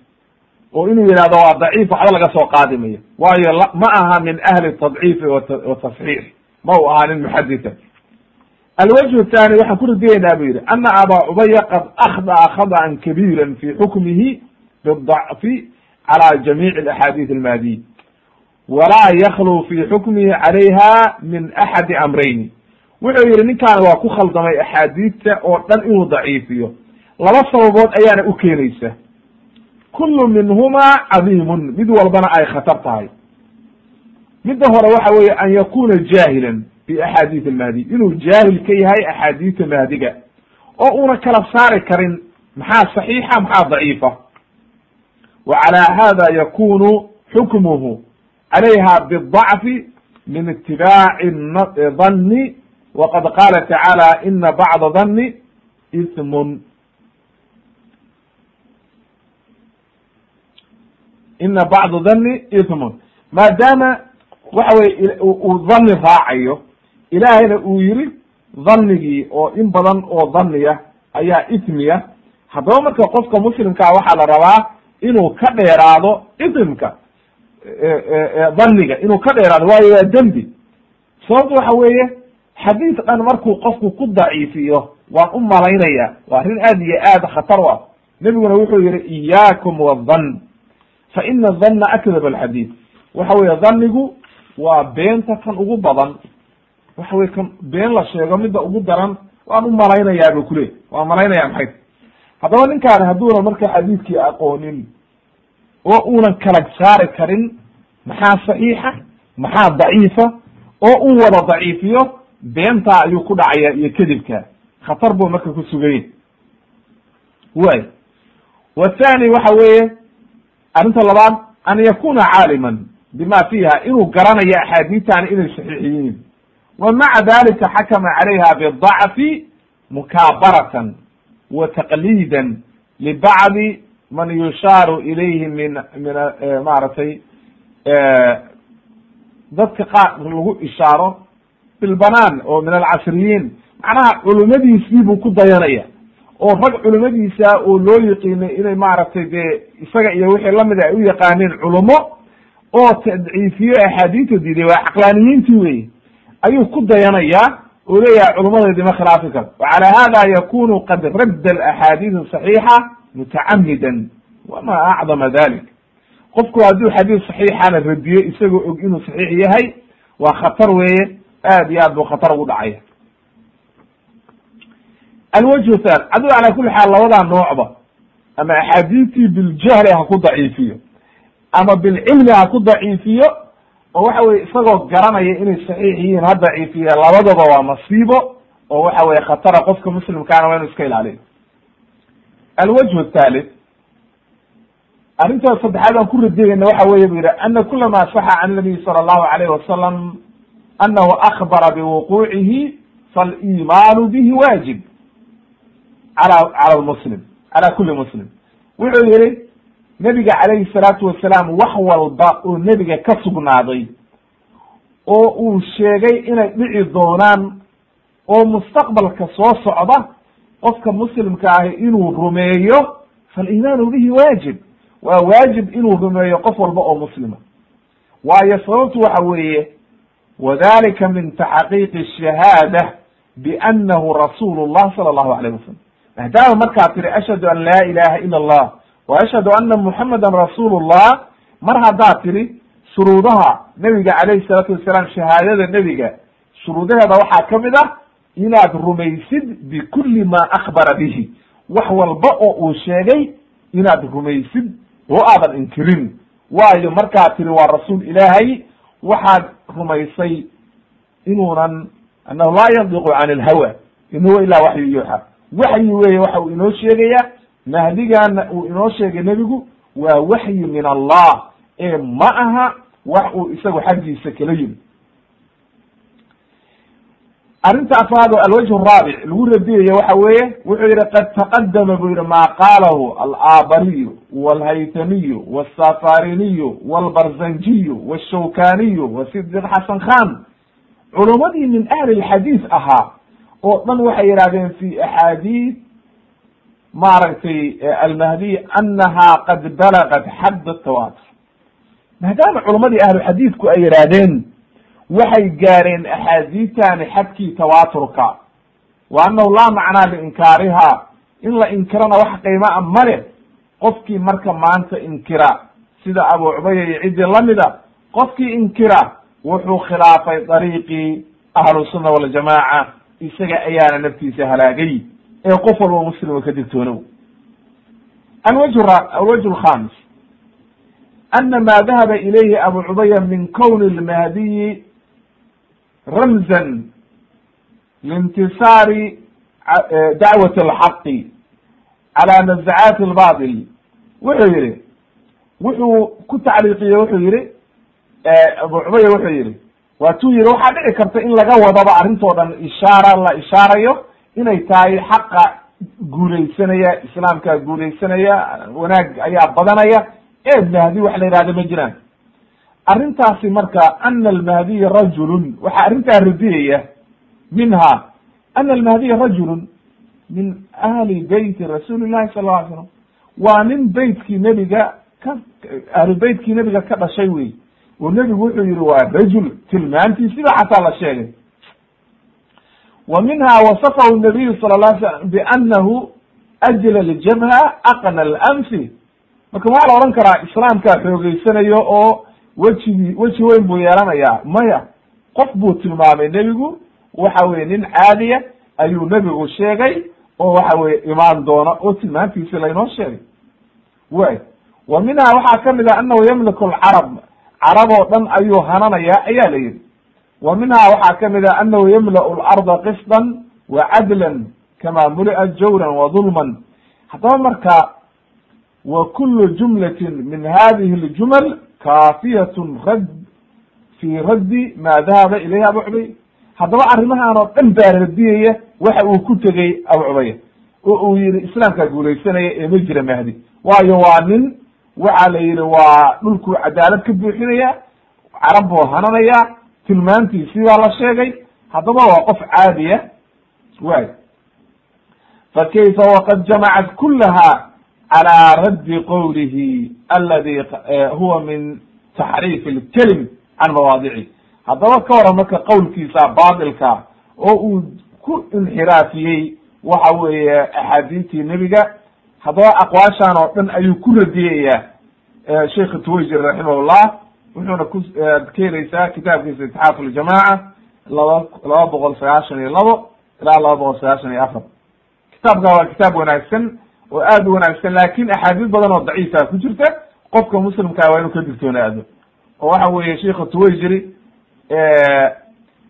oo inuu yidhahdo waa daciif waxba laga soo qaadimayo waayo ma aha min ahli tadciifi wa ma u aha nin muxadita ah. alwajhu thani waxaan ku ridiyaynaa buu yidhi ana abaa ubaya qad akhdaa khad'an kabiira fi xukmihi bidacfi calى jamiic axaadiis almaadiy walaa yaklu fi xukmihi calayha min axadi amrayni. Wuxuu yihi ninkaani waa ku khaldamay axaadiidta oo dhan inuu daciifiyo. Laba sababood ayaana u keenaysa. Kullu minhumaa cadiimun mid walbana ay khatar tahay. Midda hore waxa weeye an yakuna jaahilan bi axaadiis almahdi. Inuu jaahil ka yahay axaadiista mahdiga oo una kala saari karin maxaa saxiixa maxaa daciifa? Wa calaa hada yakunu xukmuhu calayha bidacfi min itibaaci danni waqad qaala tacaala ina bacda danni ismun ina bacda danni ismun maadaama waxa weye uu dhanni raacayo ilaahayna uu yiri dhannigii oo in badan oo dhanniya ayaa ismiya haddaba marka qofka muslimkaa waxaa la rabaa inuu ka dheeraado ismka dhanniga inuu ka dheeraado waayo waa dembi. Sababtu waxa weeye xadiis dhan markuu qofku ku daciifiyo waan u malaynaya waa arrin aad iyo aad khatar u ah. Nebiguna wuxuu yihi iyaakum wadhann fa ina dhanna akdab alxadiid waxa weeye dhannigu waa beenta kan ugu badan. Waxa weye kan been la sheego midda ugu daran waan u malaynayaa bu kule waan malaynaya maxay? Haddaba ninkaani hadduuna marka xadiidkii aqoonin oo uunan kala saari karin maxaa saxiixa maxaa daciifa oo uu wada daciifiyo beentaa ayuu ku dhacaya iyo kadibka. Khatar buu marka ku suganya way. Wathani waxa weeye arrinta labaad an yakuna caaliman bima fiiha inuu garanayo axaadiitani inay saxiix yihiin wa maca dalika xakama calayha bidacfi mukaabaratan wa taqliidan libacdi man yushaaru ilayhi min min maaragtay dadka qaar lagu ishaaro bilbanaan oo min alcasriyiin macnaha culimadiisii buu ku dayanaya. Oo rag culimadiisa oo loo yiqiinay inay maaragtay dee isaga iyo wixii lamida ay u yaqaaneen culimo oo tadciifiyo axaadiista diiday waa caqlaaniyiintii wey ayuu ku dayanayaa oo leeyahay culummadeedii ma khilaafi karo. Wa calaa hada yakunu qad radda alaxaadiis saxiixa mutacamidan wama acdama dalik. Qofku hadduu xadiis saxiixana radiyo isagoo og inuu saxiix yahay waa khatar weeye aad iyo aad buu khatar ugu dhacaya. Alwajhu than aduu calaa kuli xaal labadaa noocba ama axaadiistii biljahli ha ku daciifiyo ama bilcilmi ha ku daciifiyo oo waxa weye isagoo garanaya inay saxiix yihiin ha daciifiye labadaba waa masiibo oo waxa weye khatara qofka muslimkaana waa inu iska ilaaliyo alwajhu thalith arrinta saddexaad aan ku radiyeyna waxa weye bu yidhi ana kula ma saxa can nabiy sala allahu alayh wasalam anahu akbara biwuquucihi falimaanu bihi waajib ala cala lmuslim cala kuli muslim wuxuu yihi nebiga calayhi salaatu wasalaam wax walba oo nebiga ka sugnaaday oo uu sheegay inay dhici doonaan oo mustaqbalka soo socda qofka muslimka ahi inuu rumeeyo falimaanu bihi waajib. Waa waajib inuu rumeeyo qof walba oo muslima. Waayo sababtu waxa weeye wadalika min taxqiiqi shahaada biannahu rasuulu llah sala allahu alayh wasalam maadaama markaad tiri ashhadu an laa ilaha ila allah wa ashhadu ana muxamadan rasuulu llah mar haddaad tiri shuruudaha nebiga calayhi salaatu wasalaam shahaadada nebiga shuruudaheeda waxaa ka mid ah inaad rumaysid bikulli ma akbara bihi. Wax walba oo uu sheegay inaad rumaysid oo aadan inkirin waayo markaad tiri waa rasuul ilaahay waxaad rumaysay inuunan annahu laa yandiqu can ilhawa in huwa ilaa waxyu yuuxa waxyi weye waxa uu inoo sheegaya mahdigana uu inoo sheegay nebigu waa waxyi min allah. Ee ma aha wax uu isagu xaggiisa kala yimi arrinta afraad oo alwajh raabic lagu radiyayo waxa weeye wuxuu yihi qad taqadama buu yihi maa qaalahu alaabariyu walhaytamiyu wsafariniyu walbarzanjiyu washawkaniyu wasidiq xasan khan. Culumadii min ahli lxadiis ahaa oo dhan waxay yihahdeen fi axaadiis maaragtay almahdiy anaha qad balagat xadd tawatur maadaama culamadii ahluxadiidku ay yidhaahdeen waxay gaareen axaadiistani xadkii tawaaturka. Wa annahu laa macnaa liinkaariha. In la inkirana wax qiima a male qofkii marka maanta inkira. Sida abu cubaya iyo ciddii lamida qofkii inkira wuxuu khilaafay dariiqii ahlusunna waljamaaca isaga ayaana naftiisa halaagay. Ee qof walba muslima ka digtoonow. Alwajh alwajh alkhamis ana ma dahaba ilayhi abu cubaya min kowni lmahdiyi ramzan liintisaari dacwat alxaqi cala nazacaati albatil wuxuu yihi wuxuu ku tacliiqiye wuxuu yihi abu cubaya wuxuu yihi waatuu yihi waxaa dhici karta in laga wadaba arrintoo dhan ishaara la ishaarayo inay tahay xaqa guulaysanaya islaamkaa guulaysanaya wanaag ayaa badanaya ee mahdi wax la yihahdo ma jiraan arrintaasi marka ana almahdiya rajulun waxaa arrintaa radiyaya minha ana almahdiya rajulun min ahli beyti rasuuli llahi lla alay slam waa nin beytkii nebiga ka ahlu nebiga ka dhashay wey oo nebigu wuxuu yihi waa rajul tilmaantiisiba xataa la sheegay. Wa minha wasafahu nabiyu sala la slam bianahu ajla ljabha aqna alanfi marka waxaa la odhan karaa islaamkaa xoogeysanayo oo wejigii weji weyn buu yeelanayaa. Maya qof buu tilmaamay nebigu waxa weye nin caadiya ayuu nebigu sheegay oo waxa weye imaan doona oo tilmaantiisi laynoo sheegay. Way wa minha waxaa ka mid ah anahu yamliku alcarab. Carab oo dhan ayuu hananayaa ayaa la yihi wa minha waxaa ka mid ah anahu yamla'u larda qisdan wa cadlan kama muli'at jawran wa dulman. Haddaba marka wa kulu jumlatin min hadihi ljumal kaafiyatun rad fi raddi ma dahaba ilayhi abu cubay haddaba arrimahan oo dhan baa radiyaya waxa uu ku tegey abu oo uu yihi islaamkaa guulaysanaya ee ma jira mahdi. Waayo waa nin waxa la yihi waa dhulkuu cadaalad ka buuxinaya carab buu hananaya tilmaantiisii baa la sheegay. Haddaba waa qof caadiya. Way fa kayfa waqad jamacat kulaha calى raddi qowlihi aladi huwa min taxriif اlkelim can mawaadici haddaba ka waran marka qowlkiisa baatilka oo uu ku inxiraafiyey waxa weeye axaadiistii nebiga haddaba aqwaashan oo dhan ayuu ku radiyaya sheikh twayjir raximahullah wuxuuna ku keenaysaa kitaabkiisa itixaaf ljamaca laba laba boqol sagaashan iyo labo ilaa laba boqol sagaashan iyo afar kitaabka waa kitaab wanaagsan oo aad u wanaagsan laakiin axaadiis badan oo daciifa ku jirta qofka muslimkaa waa inuu ka digtoonaado oo waxa weeye sheikha twayjiri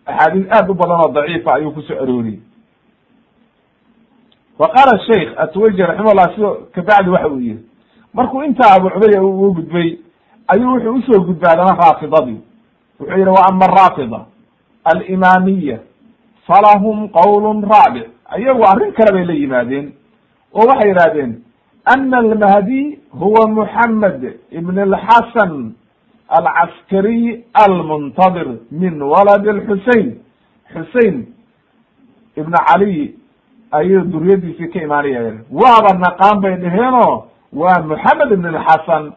axaadiis aad u badan oo daciifa ayuu ku soo arooriyey. Wa qaala sheikh atwayjir raximahullah sido kabacdi waxa uu yihi markuu intaa abu cubaya u gudbay ayuu wuxuu u soo gudbaadama raafidadii. Wuxuu yihi wa ama araafida alimaamiya falahum qowl raabic ayagu arrin kale bay la yimaadeen oo waxay yidhahdeen ana almahdi huwa muxamed ibn alxasan alcaskariy almuntadir min walad lxusein xusein ibn caliy ayuu duriyadiisii ka imaanaya waaba naqaan bay dheheenoo waa moxamed ibn alxasan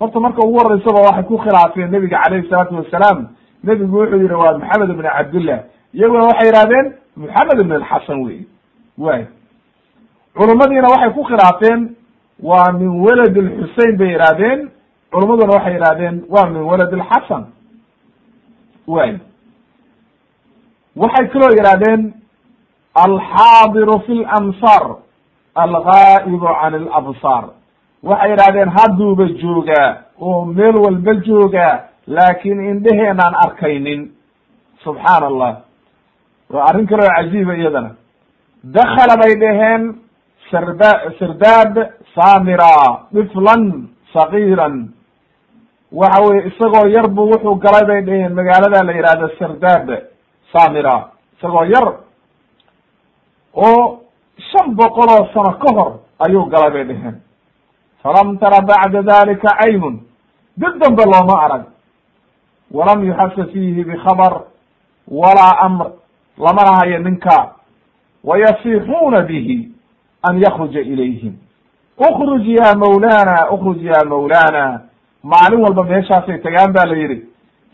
horta marka ugu horeysaba waxay ku khilaafeen nebiga calayhi salaatu wasalaam. Nebigu wuxuu yihi waa moxamed ibn cabdillah iyaguna waxay yihahdeen moxamed ibn alxasan wey way culummadiina waxay ku khilaafeen waa min walad lxusein bay yihahdeen culummaduna waxay yihahdeen waa min walad lxasan way. Waxay kaloo yihahdeen alxaadiru fi lamsar algaa'ibu can alabsaar waxay yihahdeen hadduuba joogaa oo meel walba joogaa laakin indheheenaan arkaynin. Subxaana allah waa arrin kaloo cajiiba iyadana. Dakala bay dhaheen sarda sardaad samira diflan sagiiran waxa weye isagoo yar bu wuxuu galay bay dhaheen. magaalada la yihahdo sardaad samira. isagoo yar oo shan boqol oo sano ka hor ayuu galay bay dhaheen. falam tara bacda dalika caynun. dib dambe looma arag. walam yuxasa fiihi bikhabar walaa amr. lamana hayo ninka. wayasixuuna bihi an yakruja ilayhim ukruj ya mawlana ukruj ya mawlana maalin walba meeshaasay tagaan ba la yihi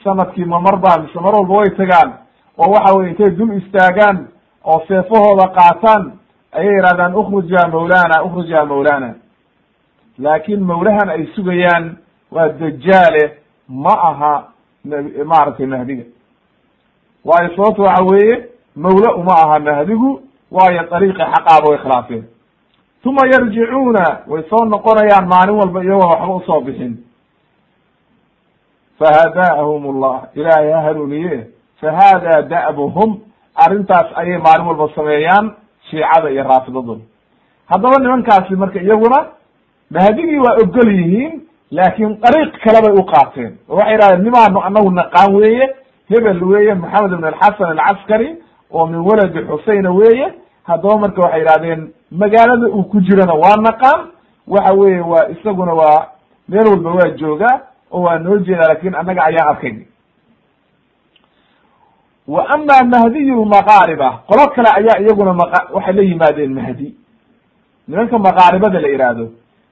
sannadkii ma mar baa mise mar walba way tagaan. oo waxa weye intay dul istaagaan oo seefahooda qaataan ayay yihahdaan ukruj ya mawlana ukruj ya mawlana. Laakin mawlahan ay sugayaan waa dajaale ma aha maaragtay mahdiga. Waayo sababta waxa weeye mawle uma aha mahdigu waayo dariiqi xaqaaba way khilaafeen uma yarjicuuna way soo noqonayaan maalin walba iyagoon waxba u soo bixin. Fahadaahum allah ilaahay ha hanuuniye. Fahada da'buhum. Arrintaas ayay maalin walba sameeyaan shiicada iyo raafidadu. Haddaba nimankaasi marka iyaguna mahdigii waa ogol yihiin laakin dariiq kale bay u qaateen. Oo waxay yidhahdeen nimaanu anagu naqaan weeye hebel weeye maxamed ibn alxasan alcaskari oo min waladi xuseyna weeye haddaba marka waxay yidhahdeen magaalada uu ku jirana waa naqaan waxa weeye waa isaguna waa meel walba waa joogaa oo waa noo jeeda laakiin annaga ayaan arkay wa ama mahdiy lmaqaariba qolo kale ayaa iyaguna maq waxay la yimaadeen mahdi. Nimanka maqaaribada la yihahdo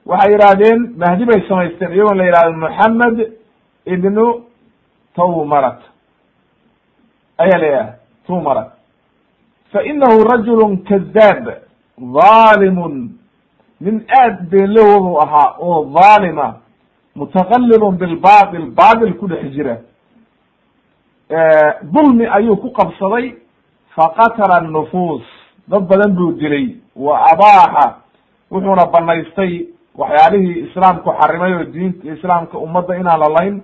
waxay yidhahdeen mahdi bay samaysteen iyagoon la yihahdo moxamed ibnu tawmarat ayaa la tumarat fa inahu rajulu kadaab dhalimun nin aad beenlowobuu ahaa oo dhaalima mutaqallibun bilbatil batil ku dhex jira dulmi ayuu ku qabsaday faqatala nufuus dad badan buu dilay wa abaaxa wuxuuna banaystay waxyaalihii islaamku xarimay oo diinta islaamka ummadda inaan la layn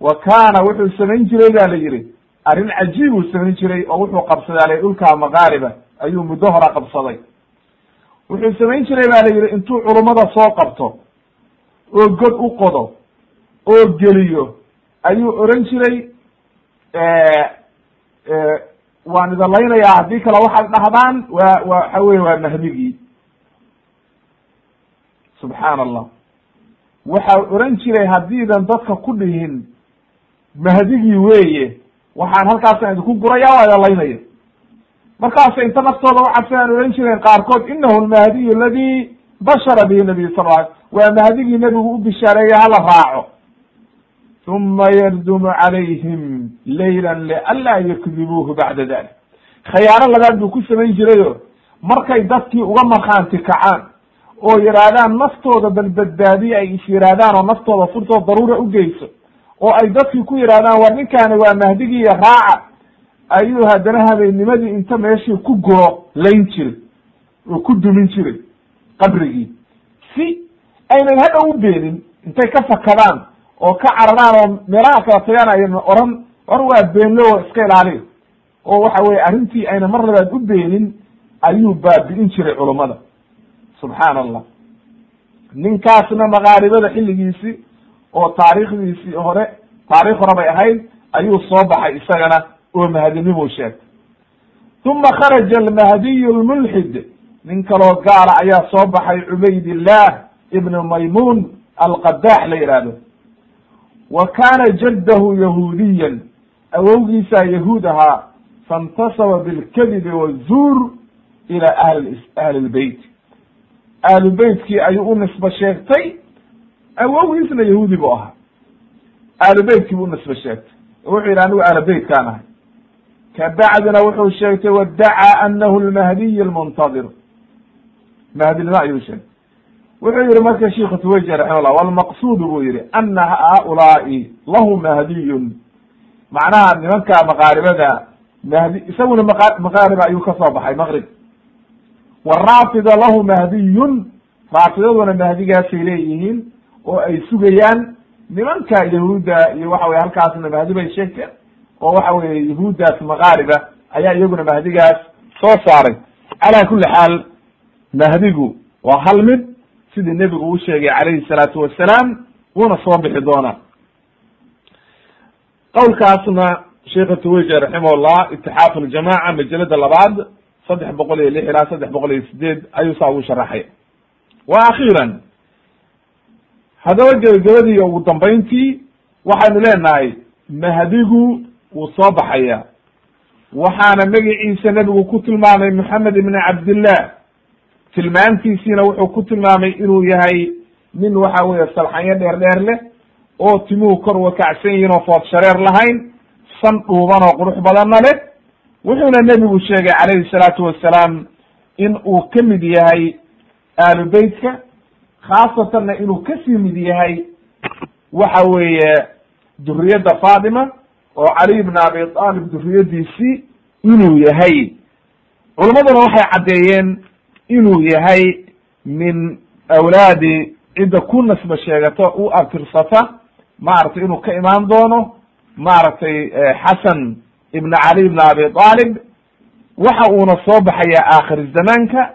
wa kaana wuxuu samayn jiray ba la yihi arrin cajiib uu samayn jiray oo wuxuu qabsaday ale dhulka maqaariba ayuu muddo hora qabsaday. Wuxuu samayn jiray ba la yihi intuu culummada soo qabto oo god u qodo oo geliyo ayuu oran jiray. Waan idin laynayaa haddii kale waxaad dhahdaan waa wa waxa weye waa mahdigii subxaan allah waxa oran jiray haddiidan dadka ku dhihin mahdigii weeye waxaan halkaasaan idinku guraya waa idin laynaya markaasa inta naftooda ucadsadaan oran jireen qaarkood inahu lmahdiyu aladi bashara bihi nabiy sal l waa mahdigii nebigu u bishaareeyey hala raaco. Uma yardumu calayhim layla lianlaa yakdibuuhu bacda dalik khayaano labaad buu ku samayn jirayo markay dadkii uga markhaanti kacaan oo yidhaahdaan naftooda balbadbaadiye ay is yidhaahdaan oo naftooda furtoo daruura ugeyso oo ay dadkii ku yidhahdaan war ninkaani waa mahdigiiyo raaca. Ayuu haddana habeennimadii inta meeshii ku guro layn jiray oo ku dumin jiray qabrigii. Si aynan hadhow u beenin intay ka fakadaan oo ka cararaan oo meelaha kala tagaan ayna oran war waa beenlowo iska ilaaliyo. Oo waxa weye arrintii ayna mar labaad u beenin ayuu baabi'in jiray culummada subxaan allah ninkaasna maqaaribada xilligiisii oo taariikhdiisii hore taarikh hore bay ahayd ayuu soo baxay isagana oo mahadinimuu sheegtay. Uma kharaja almahdiyu lmulxid nin kaloo gaala ayaa soo baxay cubaydillah ibnu maymuun alqadaax la yihahdo wa kaana jaddahu yahuudiyan. Awowgiisaa yahuud ahaa faintasaba bilkadibi wazuur ila ahli ahli lbeyt ahlu beytkii ayuu u nisbe sheegtay awowgiisna yahuudi buu ahaa. Ahlu beytkii buu unisbe sheegtay. Wuxuu yidhi anigu ahlu beytkaan ahay. Kabacdina wuxuu sheegtay wadacaa anahu lmahdiy lmuntadir mahdinimo ayuu sheegay wuxuu yihi marka sheiku tuwayji raximahullah walmaqsuudu buu yihi ana haulaai lahu mahdiyun. Macnaha nimanka maqaaribada mahdi isaguna maq maqaariba ayuu ka soo baxay maqrib. Waraafida lahu mahdiyun raafidaduna mahdigaasay leeyihiin oo ay sugayaan nimanka yahuudda iyo waxa weye halkaasna mahdi bay sheegteen oo waxa weye yahuuddaas maqaariba ayaa iyaguna mahdigaas soo saaray. Calaa kuli xaal mahdigu waa hal mid sidii nebigu u sheegay calayhi salaatu wasalaam wuuna soo bixi doonaa. Qowlkaasna sheikha tuwayji raximahullah itixaaf ljamaca majalada labaad saddex boqol iyo lix ilaa saddex boqol iyo sideed ayuu saa ugu sharaxay. Wa akhiiran haddaba gebagabadii ugu dambayntii waxaynu leenahay mahdigu wuu soo baxaya. Waxaana magiciisa nebigu ku tilmaamay moxamed ibni cabdillah tilmaantiisiina wuxuu ku tilmaamay inuu yahay nin waxa weeye salxanyo dheer dheer leh oo timuhu kor wakacsan yihiin oo food shareer lahayn san dhuuban oo qurux badanna leh. Wuxuuna nebigu sheegay calayhi salaatu wasalaam in uu ka mid yahay aalu beytka khaasatanna inuu ka sii mid yahay waxa weeye duriyadda fatima oo cali bn abi aalib duriyadiisii inuu yahay. Culammaduna waxay caddeeyeen inuu yahay min awlaadi cidda ku nasba sheegato u abtirsata maaragtay inuu ka imaan doono maaragtay xasan ibn cali ibn abi aalib waxa uuna soo baxaya aakhir zamaanka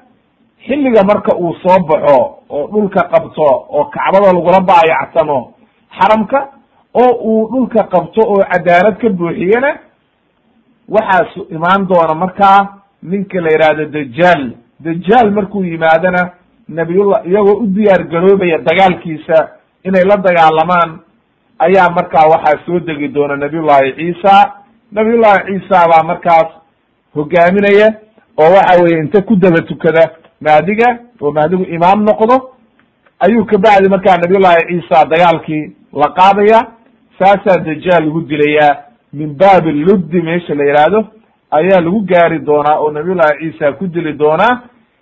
xilliga marka uu soo baxo oo dhulka qabto oo kacbada lagula baayacsamo xaramka oo uu dhulka qabto oo cadaalad ka buuxiyena waxaas imaan doona markaa ninka la yihahdo dajaal dajaal markuu yimaadona nabiyullah iyagoo u diyaar garoobaya dagaalkiisa inay la dagaalamaan ayaa markaa waxaa soo degi doona nabiyullahi ciisa. Nabiyullahi ciisa baa markaas hogaaminaya oo waxa weye inta ku daba tukada mahdiga oo mahdigu imaam noqdo ayuu kabacdi markaa nabiyullahi ciisa dagaalkii la qaadaya saasaa dajaal lagu dilayaa min baabi luddi meesha la yihahdo ayaa lagu gaari doonaa oo nabiyullahi ciisa ku dili doonaa.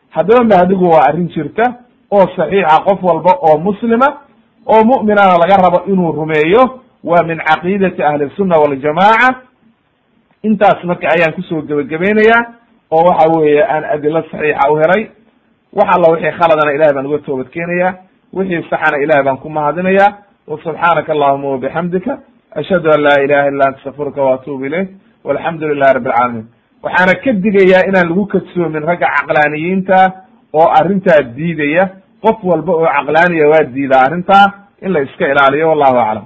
Haddaba mahdigu waa arrin jirta oo saxiixa qof walba oo muslima oo mu'minana laga rabo inuu rumeeyo waa min caqiidati ahli sunna waljamaaca intaas marka ayaan ku soo gebagabaynayaa oo waxa weeye aan adilo saxiixa u helay wax alla wixii khaladana ilahay baan uga toobad keenaya wixii saxana ilahay baan ku wa subxaanaka allahuma wabixamdika ashhadu an laa ilaha ila anta astaqfiruka waatuubu ilayk walxamdu lilahi rabi alcaalamiin waxaana ka digayaa inaan lagu kadsoomin ragga caqlaaniyiinta oo arrintaa diidaya qof walba oo caqlaaniya waa diidaa arrintaa in la iska ilaaliyo wallahu aclam.